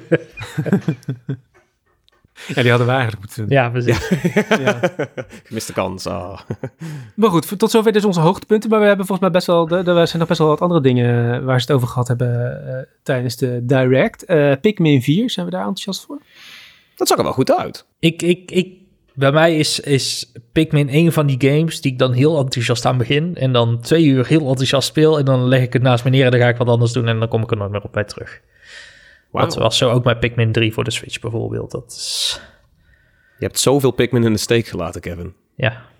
Ja, die hadden we eigenlijk moeten doen. Ja, precies. Ja. (laughs) (laughs) Gemiste kans. Ah. (laughs) Maar goed, tot zover dus onze hoogtepunten. Maar we hebben volgens mij best wel, de- er zijn nog best wel wat andere dingen waar ze het over gehad hebben eh, tijdens de Direct. Eh, Pikmin 4, zijn we daar enthousiast voor? Dat zag er wel goed uit. Ik, ik, ik, bij mij is, is Pikmin een van die games die ik dan heel enthousiast aan begin. En dan twee uur heel enthousiast speel. En dan leg ik het naast me neer en dan ga ik wat anders doen. En dan kom ik er nooit meer op bij terug. Wauw. Dat was zo ook bij Pikmin 3 voor de Switch bijvoorbeeld. Dat is, Je hebt zoveel Pikmin in de steek gelaten, Kevin. ja.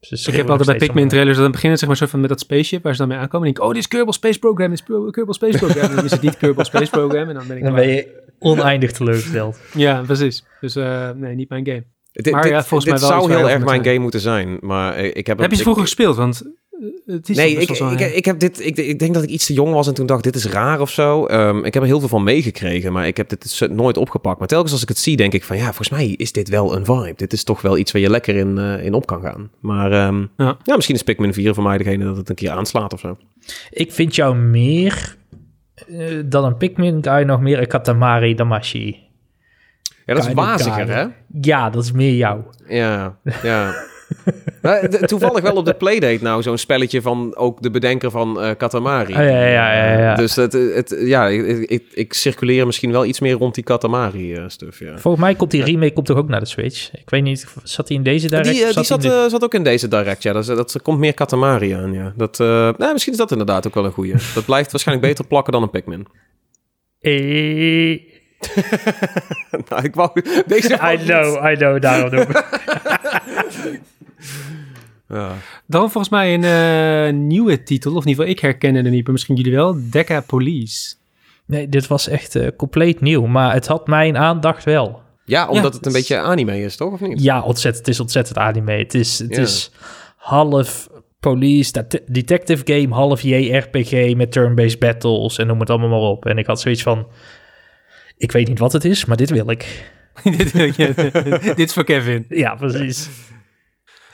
Ze Ik heb altijd bij Pikmin trailers, dan beginnen ze zeg maar soort van met dat spaceship waar ze dan mee aankomen. En denk ik, oh, dit is Kerbal Space Program, dit is Kerbal Space Program. En dan is het niet Kerbal Space Program en dan ben ik Dan klaar. ben je oneindig teleurgesteld. Ja, precies. Dus eh, nee, niet mijn game. Dit, Maar dit, ja, volgens dit mij wel zou heel erg mijn game moeten zijn. Maar eh, ik heb... Heb je ze ik- vroeger gespeeld? Want het is Nee, ik, ik, ik, heb dit, ik, ik denk dat ik iets te jong was en toen dacht, dit is raar of zo. Ehm, ik heb er heel veel van meegekregen, maar ik heb dit nooit opgepakt. Maar telkens als ik het zie, denk ik van, ja, volgens mij is dit wel een vibe. Dit is toch wel iets waar je lekker in, eh, in op kan gaan. Maar ehm, Ja. ja. misschien is Pikmin 4 voor mij degene dat het een keer aanslaat of zo. Ik vind jou meer eh, dan een Pikmin guy nog meer een Katamari Damashi. Ja, dat is waziger, hè? Ja, dat is meer jou. Ja, ja. (laughs) (laughs) Toevallig wel op de Playdate nou zo'n spelletje van ook de bedenker van eh Katamari. Oh, ja, ja, ja, ja. Dus het, het, ja, ik, ik, ik circuleer misschien wel iets meer rond die Katamari-stuff, ja. Volgens mij komt die remake komt toch ook naar de Switch. Ik weet niet, zat hij in deze direct? Die, eh, die zat zat, in eh, zat ook in deze direct, ja. Dat, dat komt meer Katamari aan, ja. Dat, eh, nou, misschien is dat inderdaad ook wel een goeie. Dat blijft waarschijnlijk beter plakken dan een Pikmin. Eh, (laughs) nou, ik wou deze (laughs) I know, I know, daarom. Ja. Dan volgens mij een eh, nieuwe titel, of in ieder geval ik herken het niet, maar misschien jullie wel. Deca Police. Nee, dit was echt eh, compleet nieuw, maar het had mijn aandacht wel. ja, omdat Ja, het een het is- beetje anime is, toch? Of niet? Ja, ontzettend. Het is ontzettend anime. Het is, het Ja. is half police, det- detective game, half JRPG met turn-based battles en noem het allemaal maar op. En ik had zoiets van, ik weet niet wat het is, maar dit wil ik. (laughs) dit, (laughs) dit is voor Kevin. Ja, precies.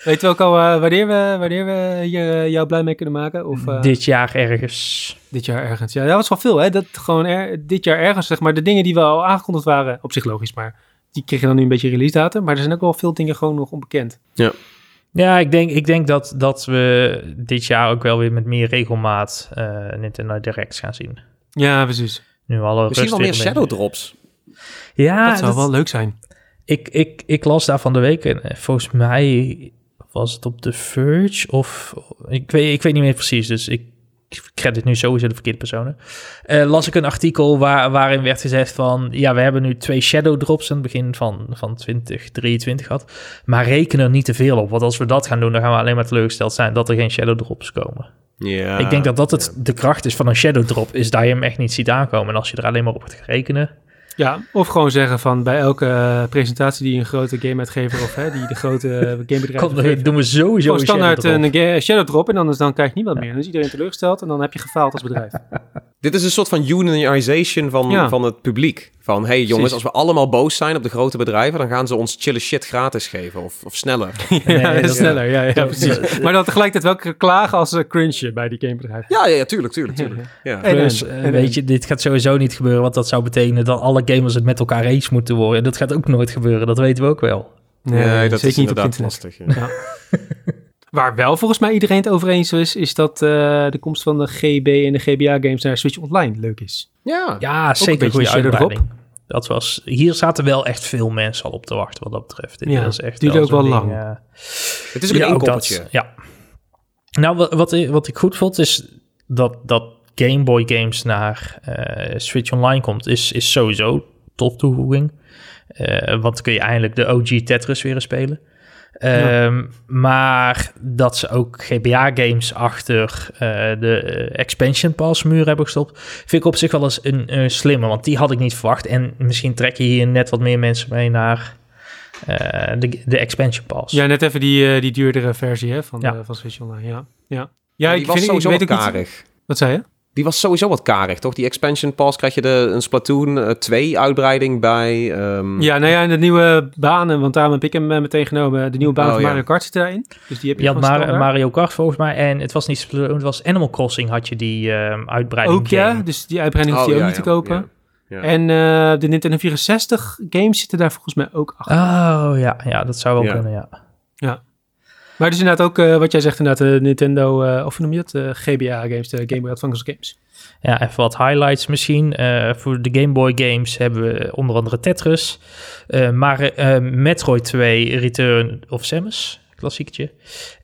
Weet je ook al wanneer, we, wanneer we hier jou blij mee kunnen maken? Of eh, dit. Dit jaar ergens. jaar ergens? Ja, dat was wel veel, hè? Dat gewoon er, dit jaar ergens, zeg maar, de dingen die wel aangekondigd waren, op zich logisch, maar die kregen dan nu een beetje release datum. Maar er zijn ook wel veel dingen gewoon nog onbekend. Ja, ik denk, ik denk dat, dat we dit jaar ook wel weer met meer regelmaat eh Nintendo Directs gaan zien. Ja, precies. Nu alle Misschien wel meer Shadow Drops. Ja, dat zou wel leuk zijn. Ik, ik, ik las daar van de week en eh, volgens mij was het op The Verge of ik weet, ik weet niet meer precies. Dus ik credit nu sowieso de verkeerde personen. Eh, las ik een artikel waar, waarin werd gezegd van... Ja, we hebben nu twee shadow drops aan het begin van, van 2023 gehad. Maar reken er niet te veel op. Want als we dat gaan doen, dan gaan we alleen maar teleurgesteld zijn... dat er geen shadow drops komen. Ja, ik denk dat dat het, de kracht is van een shadow drop... is dat je hem echt niet ziet aankomen. En als je er alleen maar op gaat rekenen... Ja, of gewoon zeggen van bij elke uh, presentatie die een grote gameuitgever of hè, die de grote uh, (laughs) gamebedrijven Kom, doen we sowieso gewoon standaard een shadow drop en dan, is, dan krijg je niemand meer. Dan is iedereen teleurgesteld en dan heb je gefaald als bedrijf. (laughs) Dit is een soort van unionization van, ja. van het publiek. Van, hey jongens, Precies. als we allemaal boos zijn op de grote bedrijven... dan gaan ze ons chille shit gratis geven of, of sneller. (laughs) ja, nee, dat, sneller, ja, ja, precies. maar dan tegelijkertijd wel klagen als uh, cringe bij die gamebedrijven. Ja, ja, ja, tuurlijk, tuurlijk, tuurlijk. (laughs) Ja. En, dus, en, weet je, dit gaat sowieso niet gebeuren... want dat zou betekenen dat alle gamers het met elkaar eens moeten worden. En dat gaat ook nooit gebeuren, dat weten we ook wel. Nee, nee dat is niet op internet. lastig. Ja. (laughs) Waar wel volgens mij iedereen het over eens is, is dat uh, de komst van de GB en de GBA-games naar Switch Online leuk is. Ja, ja zeker een goede uitbreiding. Dat was, hier zaten wel echt veel mensen al op te wachten wat dat betreft. Dit ja, was echt duurde ook wel ding, lang. Uh, het is ook ja, een inkoppertje. Ja. Nou, wat, wat, wat, ik goed vond is dat, dat Game Boy games naar uh, Switch Online komt, is, is sowieso tof toevoeging. Uh, want dan kun je eindelijk de OG Tetris weer spelen. Ja. Um, maar dat ze ook GBA-games achter uh, de expansion pass muur hebben gestopt, vind ik op zich wel eens een, een slimme, want die had ik niet verwacht. En misschien trek je hier net wat meer mensen mee naar uh, de, de expansion pass. Ja, net even die, uh, die duurdere versie hè, van, ja. de, van Switch Online. Ja, ja. ja die ik was vind, sowieso ik weet karig. Niet, wat zei je? Die was sowieso wat karig, toch? Die expansion pass krijg je de, een Splatoon 2 uitbreiding bij. Um... Ja, nou ja, en de nieuwe banen, want daarom heb ik hem meteen genomen. De nieuwe baan oh, van Mario. Kart zit daarin. Dus die heb je, je had Mar Mario Kart volgens mij. En het was niet Splatoon, het was Animal Crossing had je die um, uitbreiding. Ook ja, dus die uitbreiding hoef je oh, ook ja, niet te ja, kopen. ja. En uh, de Nintendo 64 games zitten daar volgens mij ook achter. Oh ja, ja dat zou wel Ja. kunnen, ja. Ja. Maar dus inderdaad ook, uh, wat jij zegt inderdaad, de Nintendo, uh, of hoe noem je dat? Uh, GBA games, de Game Boy Advance games. Ja, even wat highlights misschien. Uh, voor de Game Boy games hebben we onder andere Tetris. Uh, maar uh, Metroid 2 Return of Samus, klassieketje.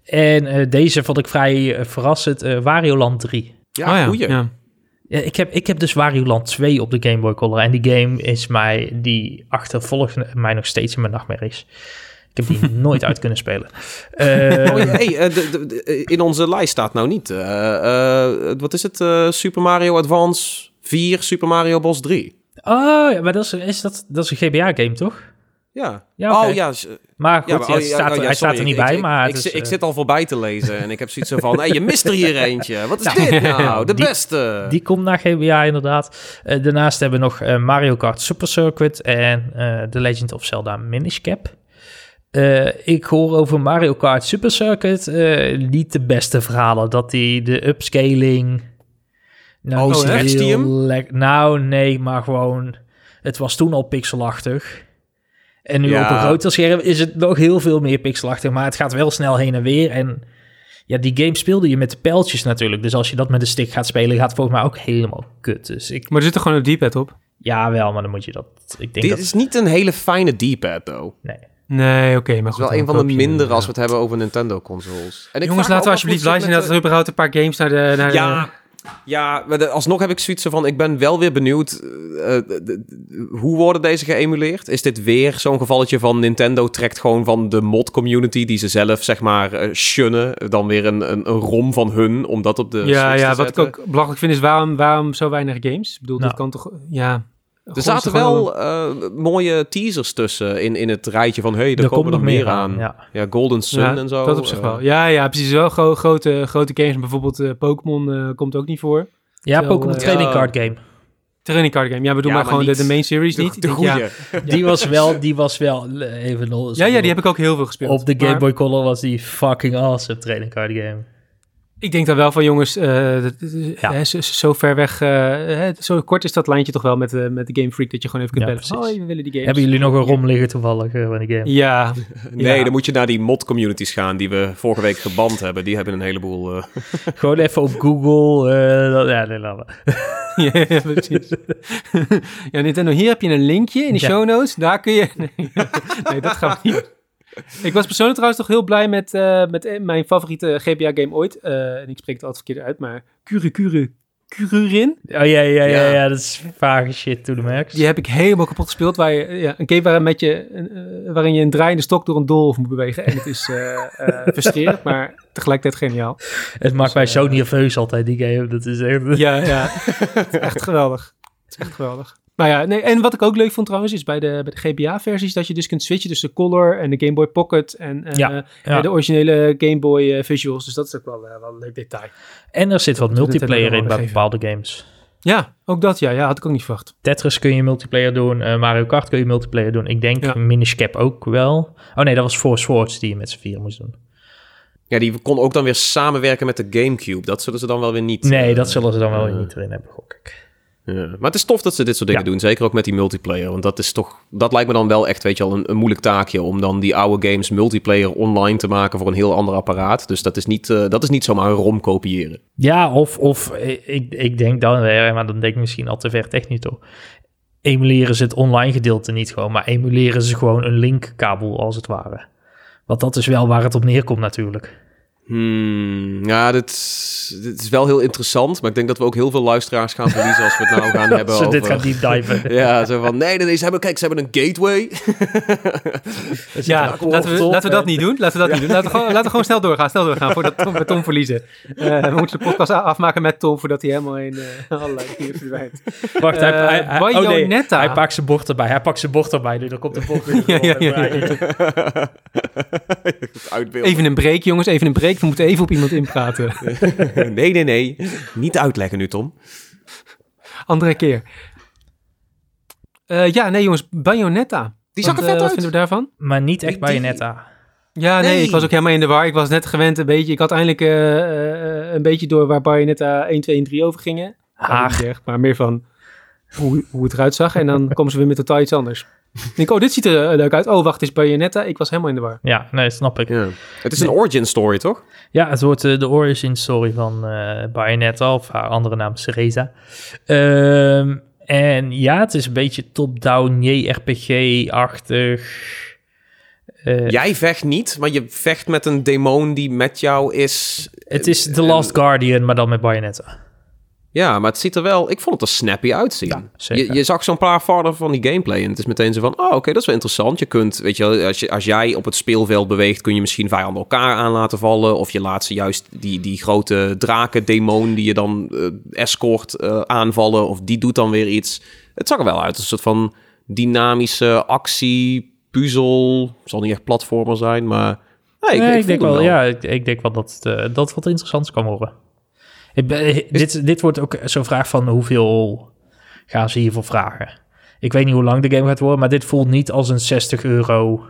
En deze vond ik vrij verrassend, Wario Land 3. Ja, oh, ja. goeie. ja. Ja, ik, heb, ik heb dus Wario Land 2 op de Game Boy Color. En die game is mij, die achtervolgt mij nog steeds in mijn nachtmerries. Ik heb die (laughs) nooit uit kunnen spelen. Uh, Oh, hey, de, de, de, in onze lijst staat nou niet. Uh, wat is het? Super Mario Advance 4, Super Mario Bros 3. Oh, ja, maar dat is, is dat, dat is een GBA-game, toch? Ja. Ja, okay. Oh ja. Maar goed, ja, maar, oh, ja, staat, oh, ja, hij staat er niet ik, bij, ik, maar... Ik, dus, ik, zit al voorbij te lezen en ik heb zoiets van... Hey, je mist er hier (laughs) eentje. Wat is Nou, dit nou? (laughs) De die- beste. Die komt naar GBA inderdaad. Uh, daarnaast hebben we nog uh, Mario Kart Super Circuit en uh, The Legend of Zelda Minish Cap. Uh, ik hoor over Mario Kart Super Circuit uh, niet de beste verhalen. Dat die de upscaling. Nou, Oh, die hem? nou, nee, maar gewoon. Het was toen al pixelachtig. En nu Ja. op een groter scherm is het nog heel veel meer pixelachtig. Maar het gaat wel snel heen en weer. En ja, die game speelde je met de pijltjes natuurlijk. Dus als je dat met de stick gaat spelen, gaat het volgens mij ook helemaal kut. Dus ik, Maar er zit er gewoon een D-pad op. ja, wel, maar dan moet je dat. Ik denk Dit dat. is niet een hele fijne D-pad, though. Nee. Nee, oké, maar Het is goed. wel een van de mindere als we het hebben over Nintendo-consoles. En ik Jongens, laten we alsjeblieft zijn het dat er überhaupt een paar games naar de... (laughs) Naar Ja, ja maar de- alsnog heb ik zoiets van... Ik ben wel weer benieuwd... eh, eh, de- de- hoe worden deze geëmuleerd? Is dit weer zo'n gevalletje van Nintendo trekt gewoon van de mod-community... die ze zelf, zeg maar, eh, shunnen... dan weer een, een, een rom van hun om dat op de ja, ja te wat ik ook belachelijk vind is waarom, waarom zo weinig games? Ik bedoel, Nou. dit kan toch... Ja, Er zaten wel eh, mooie teasers tussen in, in het rijtje van... hey, er, Er komen nog meer aan. Ja. Ja, Golden Sun ja, en zo. dat op zich eh, wel. Ja, ja, precies. Wel gro- grote, grote games. Bijvoorbeeld eh, Pokémon eh, komt ook niet voor. Ja, Pokémon Trading ja. Card Game. Training card game. Ja, bedoel Ja, maar maar gewoon de, main series De, niet. de ja, (laughs) Die was wel, die was wel even ja, ja, die heb ik ook heel veel gespeeld. Op de Game Maar Boy Color was die fucking awesome trading card game. Ik denk dan wel van jongens, eh, dat- dat- Ja. hè, zo, zo ver weg, eh, hè, zo kort is dat lijntje toch wel met, eh, met de Game Freak dat je gewoon even kunt Ja, bellen. precies. Oh, we willen die games. Hebben jullie nog een rom liggen toevallig van die game? Ja, (laughs) Nee, Ja. dan moet je naar die mod-communities gaan... die we vorige week geband hebben. Die hebben een heleboel... eh, (laughs) Gewoon even op Google. eh, dat- ja, nee, laten we. (laughs) ja, ja, precies. ja, Nintendo, hier heb je een linkje in de Ja. show notes. Daar kun je... Nee, nee dat gaat niet. Ik was persoonlijk trouwens toch heel blij met, eh, met mijn favoriete GBA-game ooit. Eh, en ik spreek het altijd verkeerd uit, maar Kure Kure Kururin. Oh ja, ja, ja, Ja. ja, dat is vage shit to the max. Die heb ik helemaal kapot gespeeld. Waar je, ja, een game waarin, met je, eh, waarin je een draaiende stok door een doolhof moet bewegen. En het is eh, eh, (laughs) frustrerend, maar tegelijkertijd geniaal. Het maakt mij zo nerveus altijd, die game. Dat is echt... Ja, ja. (laughs) Het is echt geweldig. Het is echt geweldig. Nou ja, nee, en wat ik ook leuk vond trouwens, is bij de, bij de GBA-versies dat je dus kunt switchen tussen Color en de Game Boy Pocket en eh, Ja, ja. en de originele Game Boy eh, visuals. Dus dat is ook wel, eh, wel een leuk detail. En er zit wat Dat multiplayer in bij bepaalde games. Ja, ook dat ja. Ja, had ik ook niet verwacht. Tetris kun je multiplayer doen. eh, Mario Kart kun je multiplayer doen. Ik denk Ja. Minish Cap ook wel. Oh nee, dat was Four Swords die je met z'n vier moest doen. Ja, die kon ook dan weer samenwerken met de Gamecube. Dat zullen ze dan wel weer niet... Nee, eh, dat zullen ze dan wel eh, niet erin hebben, gok ik. Ja. Maar het is tof dat ze dit soort dingen Ja. doen. Zeker ook met die multiplayer. Want dat is toch... Dat lijkt me dan wel echt, weet je wel, een, een moeilijk taakje... om dan die oude games multiplayer online te maken... voor een heel ander apparaat. Dus dat is niet, eh, dat is niet zomaar een ROM kopiëren. Ja, of, of ik, ik denk dan maar dan denk ik misschien al te ver technisch toch. Emuleren ze het online gedeelte niet gewoon, maar emuleren ze gewoon een linkkabel als het ware. Want dat is wel waar het op neerkomt natuurlijk. Hmm, ja, dit, dit is wel heel interessant. Maar ik denk dat we ook heel veel luisteraars gaan verliezen... als we het nou gaan (laughs) hebben over... dit gaan deep diven. (laughs) Ja, zo van, nee, nee, nee, ze hebben, kijk, ze hebben een gateway. (laughs) Ja, laten we, laten we dat niet doen. Laten we dat niet doen. Laten we gewoon, laten we gewoon snel doorgaan. Snel doorgaan voordat Tom, we Tom verliezen. Eh, we moeten de podcast afmaken met Tom voordat hij helemaal in eh, allerlei dingen verdwijnt. Wacht, hij, Eh, hij, hij- oh nee, Bayonetta. hij pakt zijn bord erbij. Hij pakt zijn bord erbij, nu dan komt de bord weer Ja, ja, ja, ja, Uitbeelden. Even een break, jongens. Even een break. We moeten even op iemand inpraten. (laughs) Nee, nee, nee. Niet uitleggen nu, Tom. Andere keer. Eh, ja, nee jongens. Bayonetta. Die zag Wat, er vet eh, Wat uit. vinden we daarvan? Maar niet echt Die- Bayonetta. Ja, nee, Nee. ik was ook helemaal in de war. Ik was net gewend een beetje. Ik had eindelijk eh, eh, een beetje door waar Bayonetta 1, 2 en 3 over gingen. Haag. maar meer van hoe, hoe het eruit zag. En dan (laughs) komen ze weer met totaal iets anders. Ik denk, oh, dit ziet er eh, leuk uit. Oh, wacht, het is Bayonetta. Ik was helemaal in de war. Ja, nee, snap ik. Ja. Het is een origin story, toch? Ja, het wordt eh, de origin story van eh Bayonetta, of haar andere naam Cereza. Ehm, en ja, het is een beetje top-down, JRPG-achtig. Eh, Jij vecht niet, maar je vecht met een demon die met jou is. het is The Last Guardian, maar dan met Bayonetta. Ja, maar het ziet er wel... Ik vond het er snappy uitzien. Ja, zeker. je, je zag zo'n paar vader van die gameplay en het is meteen zo van... Oh, oké, dat is wel interessant. Je kunt, weet je als, je, als jij op het speelveld beweegt... kun je misschien vijanden elkaar aan laten vallen. Of je laat ze juist die, die grote draken-demon die je dan eh, escort eh, aanvallen. Of die doet dan weer iets. Het zag er wel uit. Een soort van dynamische actie, puzzel. Zal niet echt platformer zijn, maar... Nee, Nee, ik, ik, denk wel, ja, ik, ik denk wel dat eh, dat wat interessants kan worden. Ik ben, dit, dit wordt ook zo'n vraag van hoeveel gaan ze hiervoor vragen. Ik weet niet hoe lang de game gaat worden, maar dit voelt niet als een 60 euro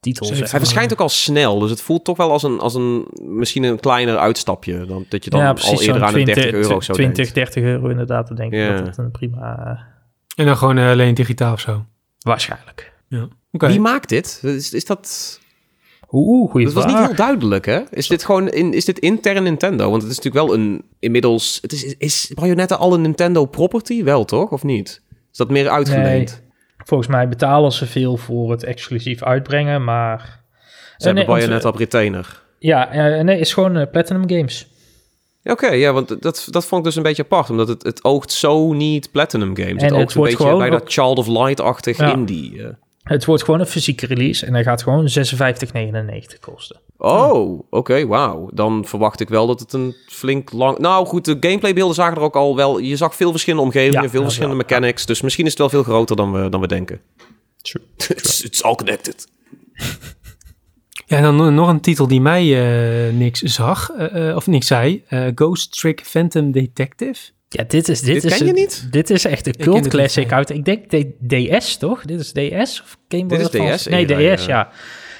titel. Hij verschijnt ook al snel, dus het voelt toch wel als een, als een misschien een kleiner uitstapje dan dat je dan al eerder aan de 30 euro zo 20, denkt. 30 euro inderdaad. Dan denk ik Ja. dat het een prima... En dan gewoon eh, alleen digitaal of zo. Waarschijnlijk. Ja. Oké. Wie maakt dit? Is, is dat? Oeh, Dat was niet heel duidelijk, hè? Is dit gewoon in, is dit intern Nintendo? Want het is natuurlijk wel een inmiddels. Het is, is Bayonetta al een Nintendo property, wel toch, of niet? Is dat meer uitgeleend? Volgens mij betalen ze veel voor het exclusief uitbrengen, maar... Ze hebben nee, Bayonetta op retainer. Ja, eh, nee, is gewoon eh, Platinum Games. Ja, Oké, ja, want dat, dat vond ik dus een beetje apart, omdat het, het oogt zo niet Platinum Games. En het oogt wordt beetje bijna ook- Child of Light-achtig Ja. indie. Het wordt gewoon een fysieke release en hij gaat gewoon 56,99 kosten. Oh, oké, wauw. Dan verwacht ik wel dat het een flink lang... Nou goed, de gameplaybeelden zagen er ook al wel... Je zag veel verschillende omgevingen, Ja, veel verschillende wel, mechanics. Dus misschien is het wel veel groter dan we, dan we denken. True. (laughs) it's, it's all connected. (laughs) Ja, en dan no- nog een titel die mij eh, niks zag, eh, eh, of niks zei. Eh, Ghost Trick Phantom Detective. Ja, dit is... Dit, Dit is ken je een- niet? Dit is echt een cult het niet, classic uit... Ik denk DS, toch? Dit is DS of Game Boy Dit is? DS Nee, DS, ja. ja.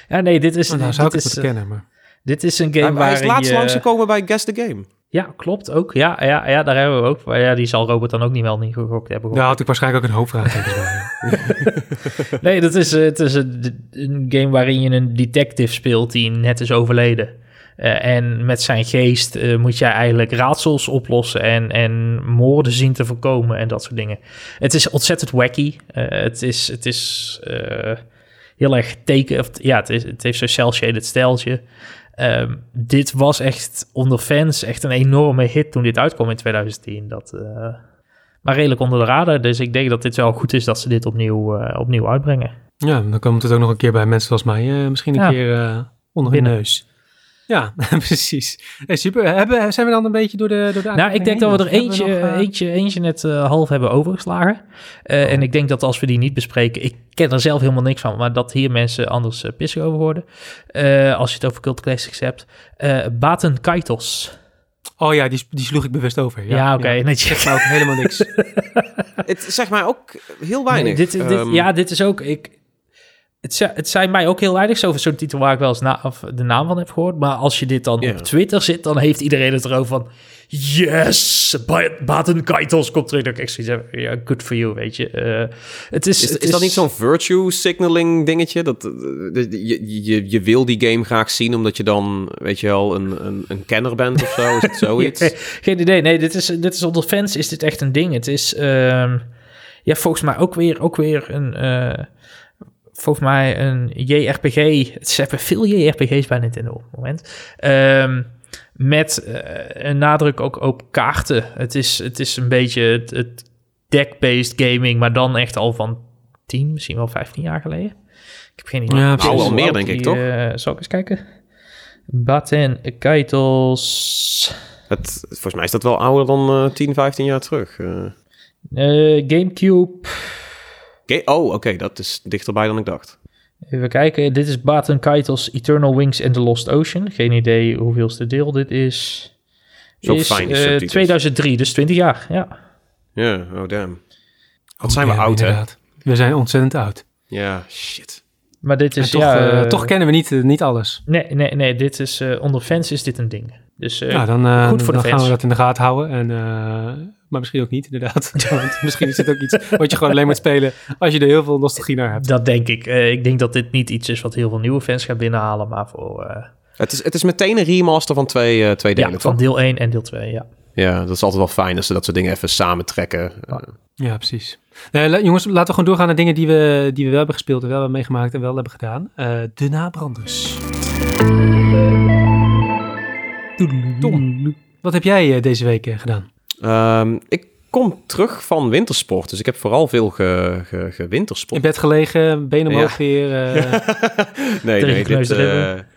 Ja, nee, dit is... Oh, nou, zou ik dit, het is eh, kennen, maar... dit is een game waar hij is laatst je... langsgekomen bij Guess the Game. Ja, klopt ook. Ja, ja, ja, daar hebben we ook. Maar ja, die zal Robert dan ook niet wel niet gegokt hebben. Daar had ik waarschijnlijk ook een hoofdvraag. (laughs) Nee, dat is, eh, het is een, een game waarin je een detective speelt die net is overleden. Eh, en met zijn geest eh, moet jij eigenlijk raadsels oplossen en, en moorden zien te voorkomen en dat soort dingen. Het is ontzettend wacky. Eh, het is, het is heel erg teken... Ja, het, is, het heeft zo'n cel-shaded stijltje. Ehm, dit was echt onder fans echt een enorme hit toen dit uitkwam in 2010. Dat, maar redelijk onder de radar. Dus ik denk dat dit wel goed is dat ze dit opnieuw, opnieuw uitbrengen. Ja, dan komt het ook nog een keer bij mensen zoals mij. misschien een Ja. keer onder Binnen. hun neus. Ja, (laughs) precies. Hey, super. Hebben, zijn we dan een beetje door de door de Nou, ik denk dat we er eentje, nog, eh, eentje, eentje net eh, half hebben overgeslagen. Eh, En ik denk dat als we die niet bespreken, ik ken er zelf helemaal niks van, maar dat hier mensen anders uh, pissig over worden. Eh, als je het over cult classics hebt. Eh Baten Kaitos. Oh ja, die, die sloeg ik bewust over. Ja, Ja, oké. ja. netjes. Zegt mij ook helemaal niks. (laughs) Het zegt mij ook heel weinig. Nee, dit, dit, Ehm, ja, dit is ook. Ik, het, het zijn mij ook heel weinig. Zo zo'n titel waar ik wel eens na, of de naam van heb gehoord. Maar als je dit dan op Twitter zit, dan heeft iedereen het erover van. Yes! Ba- Baten Kaitos komt terug. Dat ik echt zoiets heb, ja, good for you, weet je. Eh, het is, Is, het is dat niet zo'n virtue signaling dingetje? Dat, eh, je, je, je wil die game graag zien omdat je dan, weet je wel, een, een, een kenner bent of zo? Is het (laughs) zoiets? Ja, geen idee. Nee, dit is, dit is onder fans is dit echt een ding. Het is ehm, ja, volgens mij ook weer, ook weer een... eh, volgens mij een JRPG. Ze hebben veel JRPG's bij Nintendo op het moment. Ehm, met eh, een nadruk ook op kaarten. Het is, het is een beetje het, het deck-based gaming, maar dan echt al van 10, misschien wel 15 jaar geleden. Ik heb geen idee. Ja. Al wel meer, denk ik, toch? eh, zal ik eens kijken? Batten Keitels. Het, volgens mij is dat wel ouder dan eh 10, 15 jaar terug. eh. Eh, Gamecube. Oké, Oh, oké, dat is dichterbij dan ik dacht. Even kijken. Dit is Baten Keitels Eternal Wings and the Lost Ocean. Geen idee hoeveelste deel dit is. Zo is fijn, die eh, subtitels. 2003, dus 20 jaar. Ja. Ja, oh damn. Wat Oh, zijn we oud, hè? inderdaad. We zijn ontzettend oud. Ja, shit. Maar dit is toch, ja, eh, eh, toch kennen we niet, niet alles. Nee, nee, nee. Dit is eh, onder fans is dit een ding. Dus eh, nou, dan, eh, goed voor de dan gaan fans. we dat in de gaten houden. En, eh, maar misschien ook niet, inderdaad. (laughs) Want misschien is het ook iets wat je gewoon alleen moet spelen als je er heel veel nostalgie naar hebt. dat denk ik. Eh, ik denk dat dit niet iets is wat heel veel nieuwe fans gaat binnenhalen, maar voor eh, Het is, het is meteen een remaster van twee, eh, twee delen, ja, toch? van deel 1 en deel 2. Ja. Ja, dat is altijd wel fijn als ze dat soort dingen even samentrekken. Ja, precies. Nee, la- jongens, laten we gewoon doorgaan naar dingen die we, die we wel hebben gespeeld en wel hebben meegemaakt en wel hebben gedaan. Eh, de nabranders. Tom, wat heb jij deze week gedaan? Ehm, ik kom terug van wintersport, dus ik heb vooral veel ge, ge, In gewintersport. bed gelegen, benen omhoog Ja. weer. eh, (laughs) nee, nee, dit, eh, ribben.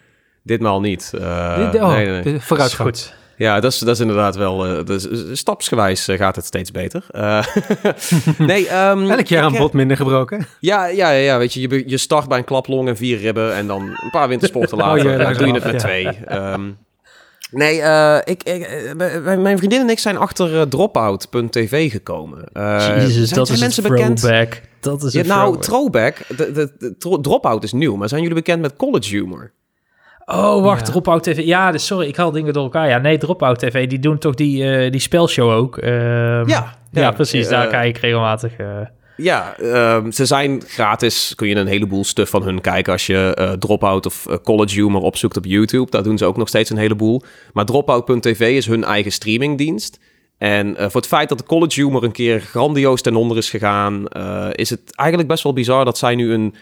ditmaal niet. Eh, dit- oh, nee, nee, vooruitgang. Goed. Ja, dat is, dat is inderdaad wel... eh, dus, stapsgewijs eh, gaat het steeds beter. Eh, (laughs) nee, ehm, (laughs) Elk jaar ik, een bot minder gebroken. Ja, ja, ja, ja, weet je, je, je start bij een klaplong en vier ribben en dan een paar wintersporten Oh, later ja, eh, daar doe je het met ja. twee. Ehm, nee, eh, ik, ik, eh, mijn vriendin en ik zijn achter eh, dropout.tv gekomen. Eh, Jezus, dat is een mensen bekend? throwback. Dat is Ja, nou, throwback. de, de, de tro- dropout is nieuw, maar zijn jullie bekend met college humor? Oh, wacht, Ja. Dropout TV. Ja, dus sorry, ik haal dingen door elkaar. Ja, nee, Dropout TV, die doen toch die, eh, die spelshow ook. Ehm, Ja, ja, ja, precies. daar kijk ik regelmatig. Ja, ehm, ze zijn gratis. Kun je een heleboel stuff van hun kijken als je eh, Dropout of eh, College Humor opzoekt op YouTube. Daar doen ze ook nog steeds een heleboel. Maar Dropout.tv is hun eigen streamingdienst. En eh, voor het feit dat de College Humor een keer grandioos ten onder is gegaan, is het eigenlijk best wel bizar dat zij nu een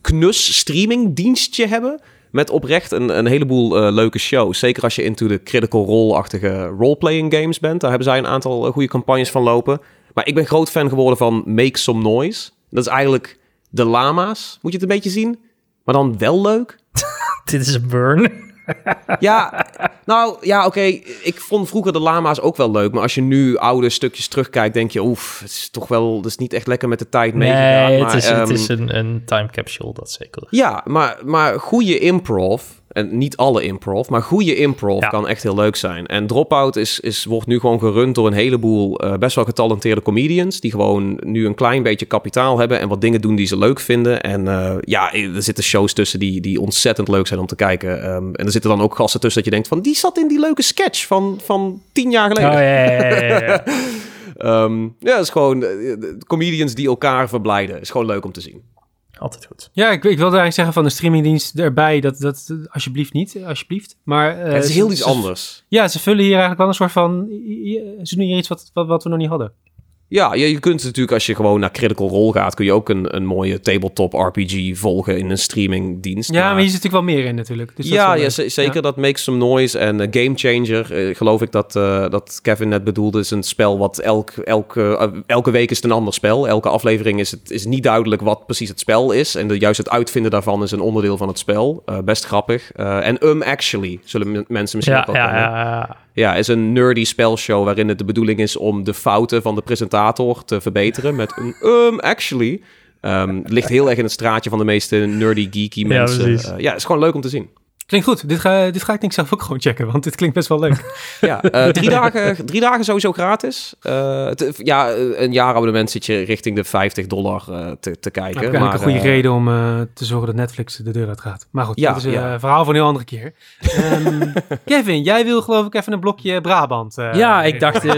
knus streamingdienstje hebben. Met oprecht een, een heleboel leuke shows. Zeker als je into de critical role-achtige roleplaying games bent. Daar hebben zij een aantal goede campagnes van lopen. Maar ik ben groot fan geworden van Make Some Noise. Dat is eigenlijk de lama's, moet je het een beetje zien. Maar dan wel leuk. (laughs) dit is een burn. (laughs) Ja, nou ja, oké. Ik vond vroeger de lama's ook wel leuk. Maar als je nu oude stukjes terugkijkt, denk je... Oef, het is toch wel... Het is niet echt lekker met de tijd meegegaan. Nee, het is, het ehm, is een, een time capsule, dat zeker. Ja, maar, maar goede improv, en niet alle improv, maar goede improv Ja. kan echt heel leuk zijn. En Dropout is, is, wordt nu gewoon gerund door een heleboel eh, best wel getalenteerde comedians, die gewoon nu een klein beetje kapitaal hebben en wat dingen doen die ze leuk vinden. En eh, ja, er zitten shows tussen die, die ontzettend leuk zijn om te kijken. Ehm, en er zitten dan ook gasten tussen dat je denkt van, die zat in die leuke sketch van, van tien jaar Oh, geleden. ja, ja, ja, ja, ja. (laughs) Ehm, ja, het is gewoon eh, comedians die elkaar verblijden. is gewoon leuk om te zien. Altijd goed. Ja, ik, ik wilde eigenlijk zeggen van de streamingdienst erbij, dat, dat alsjeblieft niet, alsjeblieft. Maar, eh, het is ze- heel iets ze- anders. Ja, ze vullen hier eigenlijk wel een soort van, ze doen hier iets wat, wat, wat we nog niet hadden. Ja, je, je kunt natuurlijk als je gewoon naar Critical Role gaat, kun je ook een, een mooie tabletop RPG volgen in een streamingdienst. Ja, maar hier zit natuurlijk wel meer in natuurlijk. Dus ja, ja, zeker. Ja. Dat makes some noise. En eh, Game Changer, eh, geloof ik dat, eh, dat Kevin net bedoelde, is een spel wat elk, elke, eh, elke week is het een ander spel. Elke aflevering is het is niet duidelijk wat precies het spel is. En de, juist het uitvinden daarvan is een onderdeel van het spel. Best grappig. En Um Actually, zullen mensen misschien Ja, ook wel ja. Ja, ja. Ja, is een nerdy spelshow waarin het de bedoeling is om de fouten van de presentator te verbeteren met een um actually. Het ligt heel erg in het straatje van de meeste nerdy geeky Ja, mensen. Eh, ja, het is gewoon leuk om te zien. Klinkt goed. Dit ga, dit ga ik denk ik zelf ook gewoon checken, want dit klinkt best wel leuk. (laughs) Ja, eh, drie, (laughs) dagen, drie dagen sowieso gratis. Eh, het- ja, een jaarabonnement zit je richting de 50 dollar eh, te, te kijken. Nou, eigenlijk een goede eh, reden om eh, te zorgen dat Netflix de deur uit gaat. Maar goed, Ja, dat is een ja. eh, verhaal voor een heel andere keer. Ehm, (laughs) Kevin, jij wil geloof ik even een blokje Brabant. eh, ja, ik dacht, eh,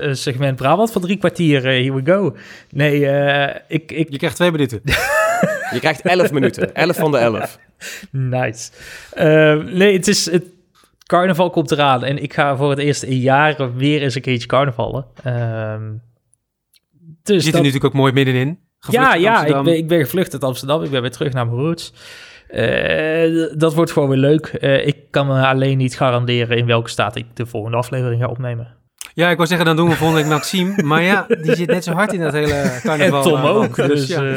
een segment Brabant van drie kwartier. eh, here we go. Nee, eh, ik, ik, Je krijgt twee minuten. Je krijgt 11 minuten. 11 van de 11. (laughs) Nice. Eh, nee, het is... Het, carnaval komt eraan en ik ga voor het eerst in jaren weer eens een keertje carnavallen. Ehm Je dus zit er dat- natuurlijk ook mooi middenin. Ja, ja ik, ben, ik ben gevlucht uit Amsterdam. Ik ben weer terug naar mijn roots. Eh, dat wordt gewoon weer leuk. Eh, ik kan me alleen niet garanderen in welke staat ik de volgende aflevering ga opnemen. Ja, ik wou zeggen, dan doen we volgende week Maxime. Maar ja, die zit net zo hard in dat hele carnaval. (laughs) en Tom eh, ook. land. Dus, ja.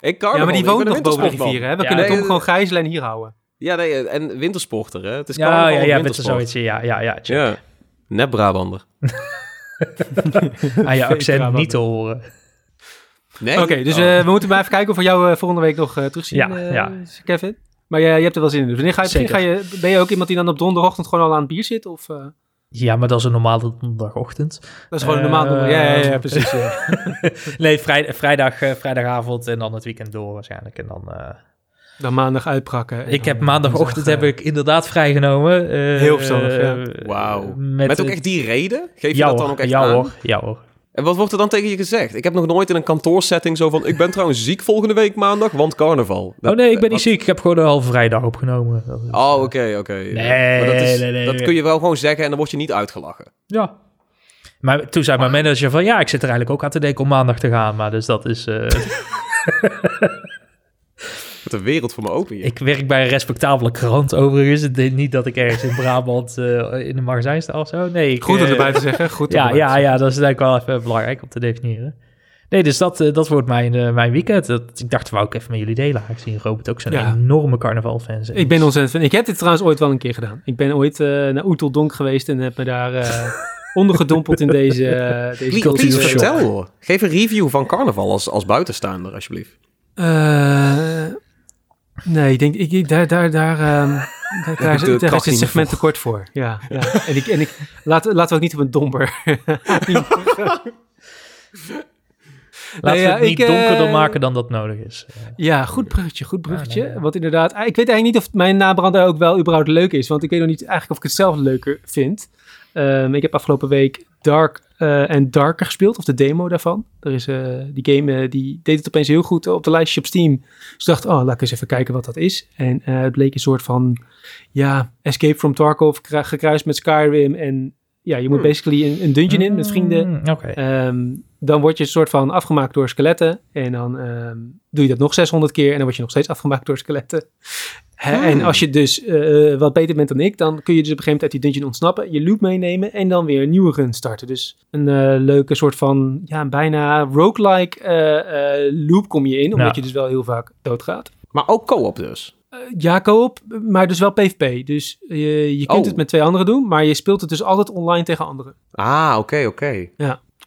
Ik ja, maar die woont nog boven de rivieren. Hè? We Ja, kunnen nee, Tom eh, gewoon gijzelen en hier houden. Ja, nee, en wintersporter, hè? Het is ja, carnaval ja, ja, wintersport. zoiets. Ja, ja, ja. check. Ja, net Brabander. (laughs) Aan je accent niet te horen. Nee? Oké, dus Oh. eh, we moeten maar even kijken of we jou eh, volgende week nog eh, terugzien, Ja, eh, ja. Kevin. Maar jij je hebt er wel zin in. Dus wanneer ga je, ga je, ben je ook iemand die dan op donderdagochtend gewoon al aan het bier zit? Of, eh, Ja, maar dat is een normale donderdagochtend. dat is gewoon een normaal donderdag. Ja, ja, ja, Eh, precies. ja. (laughs) Nee, vrij, vrijdag, eh, vrijdagavond en dan het weekend door waarschijnlijk. En dan, eh, Dan maandag uitprakken. en ik dan heb maandagochtend heb ik inderdaad vrijgenomen. Heel verstandig, ja. eh, Wauw. Met, Met ook echt die reden? Geef je ja, dat dan ook echt ja, aan? hoor, ja hoor. En wat wordt er dan tegen je gezegd? Ik heb nog nooit in een kantoorsetting zo van... Ik ben trouwens ziek volgende week maandag, want carnaval. Oh nee, ik ben niet wat- ziek. Ik heb gewoon een halve vrijdag opgenomen. Is, Oh, eh, oké, oké. Nee, Maar dat, is, nee, nee, dat kun je wel gewoon zeggen en dan word je niet uitgelachen. Ja. Maar toen zei mijn manager van... Ja, ik zit er eigenlijk ook aan te denken om maandag te gaan. Maar dus dat is... eh, (laughs) Wat een wereld voor me open hier. ik werk bij een respectabele krant overigens. Het is niet dat ik ergens in Brabant eh, in een magazijn sta of zo. Nee, ik, Goed om eh, erbij te zeggen. Goed Ja, ja, ja, dat is denk ik wel even belangrijk om te definiëren. Nee, dus dat, eh, dat wordt mijn, mijn weekend. Dat, ik dacht, wou ik even met jullie delen. Ik zie Robert ook zo'n Ja. enorme carnavalfan. Ik ben ontzettend fan. Ik heb dit trouwens ooit wel een keer gedaan. Ik ben ooit eh, naar Oeteldonk geweest en heb me daar eh (laughs) ondergedompeld in deze, deze cultuur. vertel hoor. Geef een review van carnaval als, als buitenstaander, alsjeblieft. Eh, nee, ik denk, ik, ik- daar, daar, daar, ehm, (laughs) daar, daar, de daar segment te kort voor. Ja, ja. En ik, en ik, laten, laten we ook niet op een domper. (laughs) Laten Nee, we ja, het niet ik, eh, donkerder maken dan dat nodig is. Ja, goed bruggetje, goed bruggetje. Ja, nee, ja. Want inderdaad, ik weet eigenlijk niet of mijn nabrander ook wel überhaupt leuk is. Want ik weet nog niet eigenlijk of ik het zelf leuker vind. Ehm, ik heb afgelopen week Dark eh, en Darker gespeeld, of de demo daarvan. Er is, eh, die game eh, die deed het opeens heel goed op de lijstje op Steam. Dus ik dacht, oh, laat ik eens even kijken wat dat is. En het bleek een soort van, ja, Escape from Tarkov gekru- gekruist met Skyrim. En ja, je moet Hmm. basically een, een dungeon in met vrienden. mm, Oké. Ehm, dan word je een soort van afgemaakt door skeletten. En dan ehm, doe je dat nog 600 keer. En dan word je nog steeds afgemaakt door skeletten. Hè, Hmm. En als je dus eh, wat beter bent dan ik, dan kun je dus op een gegeven moment uit die dungeon ontsnappen. Je loot meenemen en dan weer een nieuwe run starten. Dus een eh, leuke soort van, ja, bijna roguelike eh, loop kom je in. Omdat Ja. je dus wel heel vaak doodgaat. Maar ook co-op dus. Ja, co-op, maar dus wel PvP. Dus je, je kunt Oh. het met twee anderen doen, maar je speelt het dus altijd online tegen anderen. Ah, oké, oké.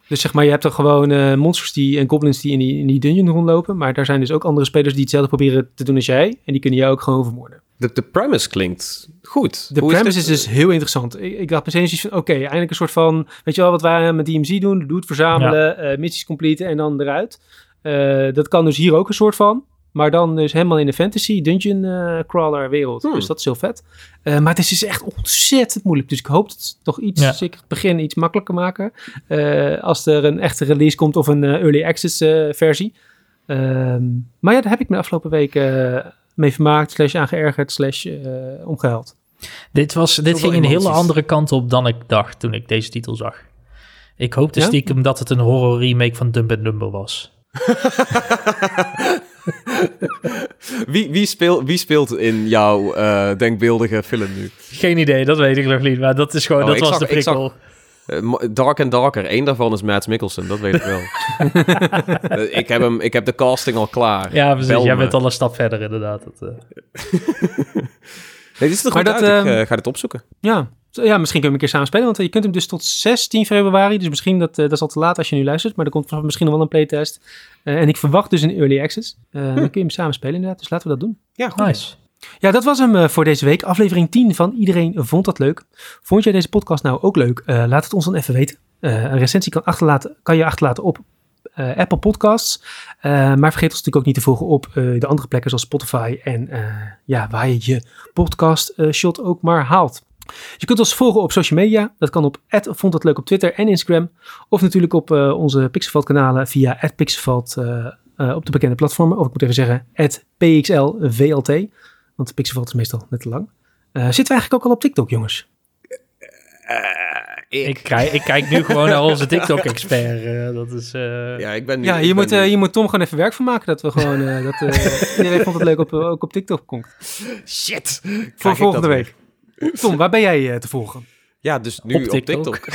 Dus zeg maar, je hebt er gewoon eh, monsters die, en goblins die in die, in die dungeon rondlopen. Maar daar zijn dus ook andere spelers die hetzelfde proberen te doen als jij. En die kunnen jou ook gewoon vermoorden. De, de premise klinkt goed. De Hoe premise is, dus heel interessant. Ik, ik had meteen zoiets van, oké, eindelijk een soort van... Weet je wel, wat wij met DMZ doen? Doet verzamelen, eh, missies completen en dan eruit. Eh, dat kan dus hier ook een soort van. Maar dan dus helemaal in de fantasy dungeon eh, crawler wereld. Hmm. Dus dat is heel vet. Eh, maar het is dus echt ontzettend moeilijk. Dus ik hoop dat het toch iets, Ja. zeker het begin iets makkelijker maken. Eh, als er een echte release komt of een early access eh, versie. Ehm, maar ja, daar heb ik me de afgelopen week eh, mee vermaakt. Slash aangeërgerd, slash eh omgehuild. Dit, was, dit Zoveel ging een hele andere kant op dan ik dacht toen ik deze titel zag. Ik hoopte Ja? stiekem dat het een horror remake van Dumb and Dumber was. (laughs) (laughs) (laughs) Wie, wie, speel, wie speelt in jouw eh, denkbeeldige film nu? Geen idee, dat weet ik nog niet. Maar dat is gewoon, Oh, dat was zag- de zag- prikkel. Eh, Dark and Darker. Eén daarvan is Mads Mikkelsen, dat weet ik wel. (laughs) Eh, ik, heb hem, ik heb de casting al klaar. Ja, precies. Bel Jij me. bent al een stap verder inderdaad. Dat, eh. (laughs) Nee, dit is er Maar goed dat, uit. Ik ehm, eh, ga dit opzoeken. Ja. Ja, misschien kunnen we een keer samen spelen, want eh, je kunt hem dus tot 16 februari. Dus misschien dat, eh, dat is al te laat als je nu luistert, maar er komt misschien nog wel een playtest. Eh, en ik verwacht dus een early access. Dan kun je hem samen spelen inderdaad, dus laten we dat doen. Ja, goed. Nice. Ja, dat was hem voor deze week. Aflevering 10 van Iedereen Vond Dat Leuk. Vond jij deze podcast nou ook leuk? Laat het ons dan even weten. Een recensie kan, achterlaten, kan je achterlaten op Apple Podcasts. Maar vergeet ons natuurlijk ook niet te volgen op de andere plekken zoals Spotify. En ja, waar je je podcast shot ook maar haalt. Je kunt ons volgen op social media. Dat kan op vond het leuk op Twitter en Instagram. Of natuurlijk op eh, onze Pixelvalt kanalen via Pixelvalt eh, eh, op de bekende platformen. Of ik moet even zeggen PXLVLT. Want Pixelvalt is meestal net te lang. Eh, zitten we eigenlijk ook al op TikTok, jongens? ik, Ik, kijk, ik kijk nu gewoon naar onze TikTok-expert. eh, dat is... eh, ja, ik ben nu... Ja, hier ben moet, hier moet Tom gewoon even werk van maken. Dat we gewoon, dat eh, (laughs) iedereen vond het leuk op, ook op TikTok komt. Shit! Voor volgende week. Tom, waar ben jij eh, te volgen? Ja, dus nu Op op TikTok. (laughs)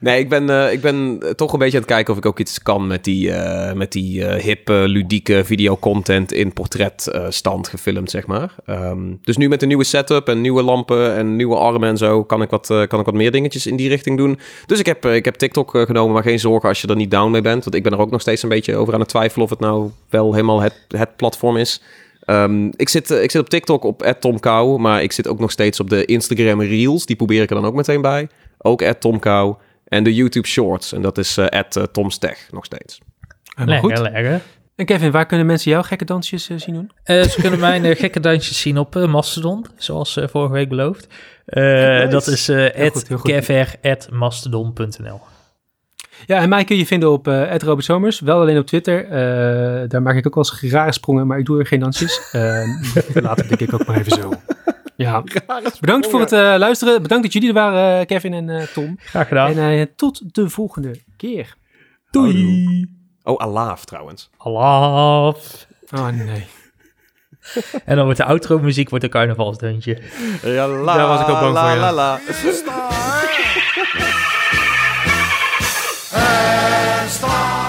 Nee, ik ben, eh, ik ben toch een beetje aan het kijken of ik ook iets kan met die, eh, met die eh, hippe, ludieke videocontent in portretstand gefilmd, zeg maar. Ehm, dus nu met een nieuwe setup en nieuwe lampen en nieuwe armen en zo, kan ik wat, eh, kan ik wat meer dingetjes in die richting doen. Dus ik heb, eh, ik heb TikTok eh, genomen, maar geen zorgen als je er niet down mee bent. Want ik ben er ook nog steeds een beetje over aan het twijfelen of het nou wel helemaal het, het platform is. Ehm, ik, zit, eh, ik zit op TikTok op @tomkou, maar ik zit ook nog steeds op de Instagram Reels. Die probeer ik er dan ook meteen bij. Ook @tomkou en de YouTube Shorts. En dat is eh @tomstech nog steeds. Helemaal lekker, goed. lekker. En Kevin, waar kunnen mensen jouw gekke dansjes eh, zien doen? Eh, ze kunnen mijn eh, gekke dansjes zien op eh, Mastodon, zoals eh, vorige week beloofd. Eh, Dat is kevr.mastodon.nl. Ja, en mij kun je vinden op uh, Robert Somers. Wel alleen op Twitter. Eh, daar maak ik ook wel eens rare sprongen, maar ik doe er geen dansjes. Eh, (laughs) later denk ik ook maar even zo. Ja, bedankt voor het eh, luisteren. Bedankt dat jullie er waren, Kevin en eh, Tom. Graag gedaan. En eh, tot de volgende keer. Doei. Oh, Alaaf trouwens. Allah. Oh nee. (laughs) En dan wordt de outro muziek wordt een carnavalsdeuntje. Ja, la, Daar was ik ook bang la, voor, ja. la, la. (laughs) En star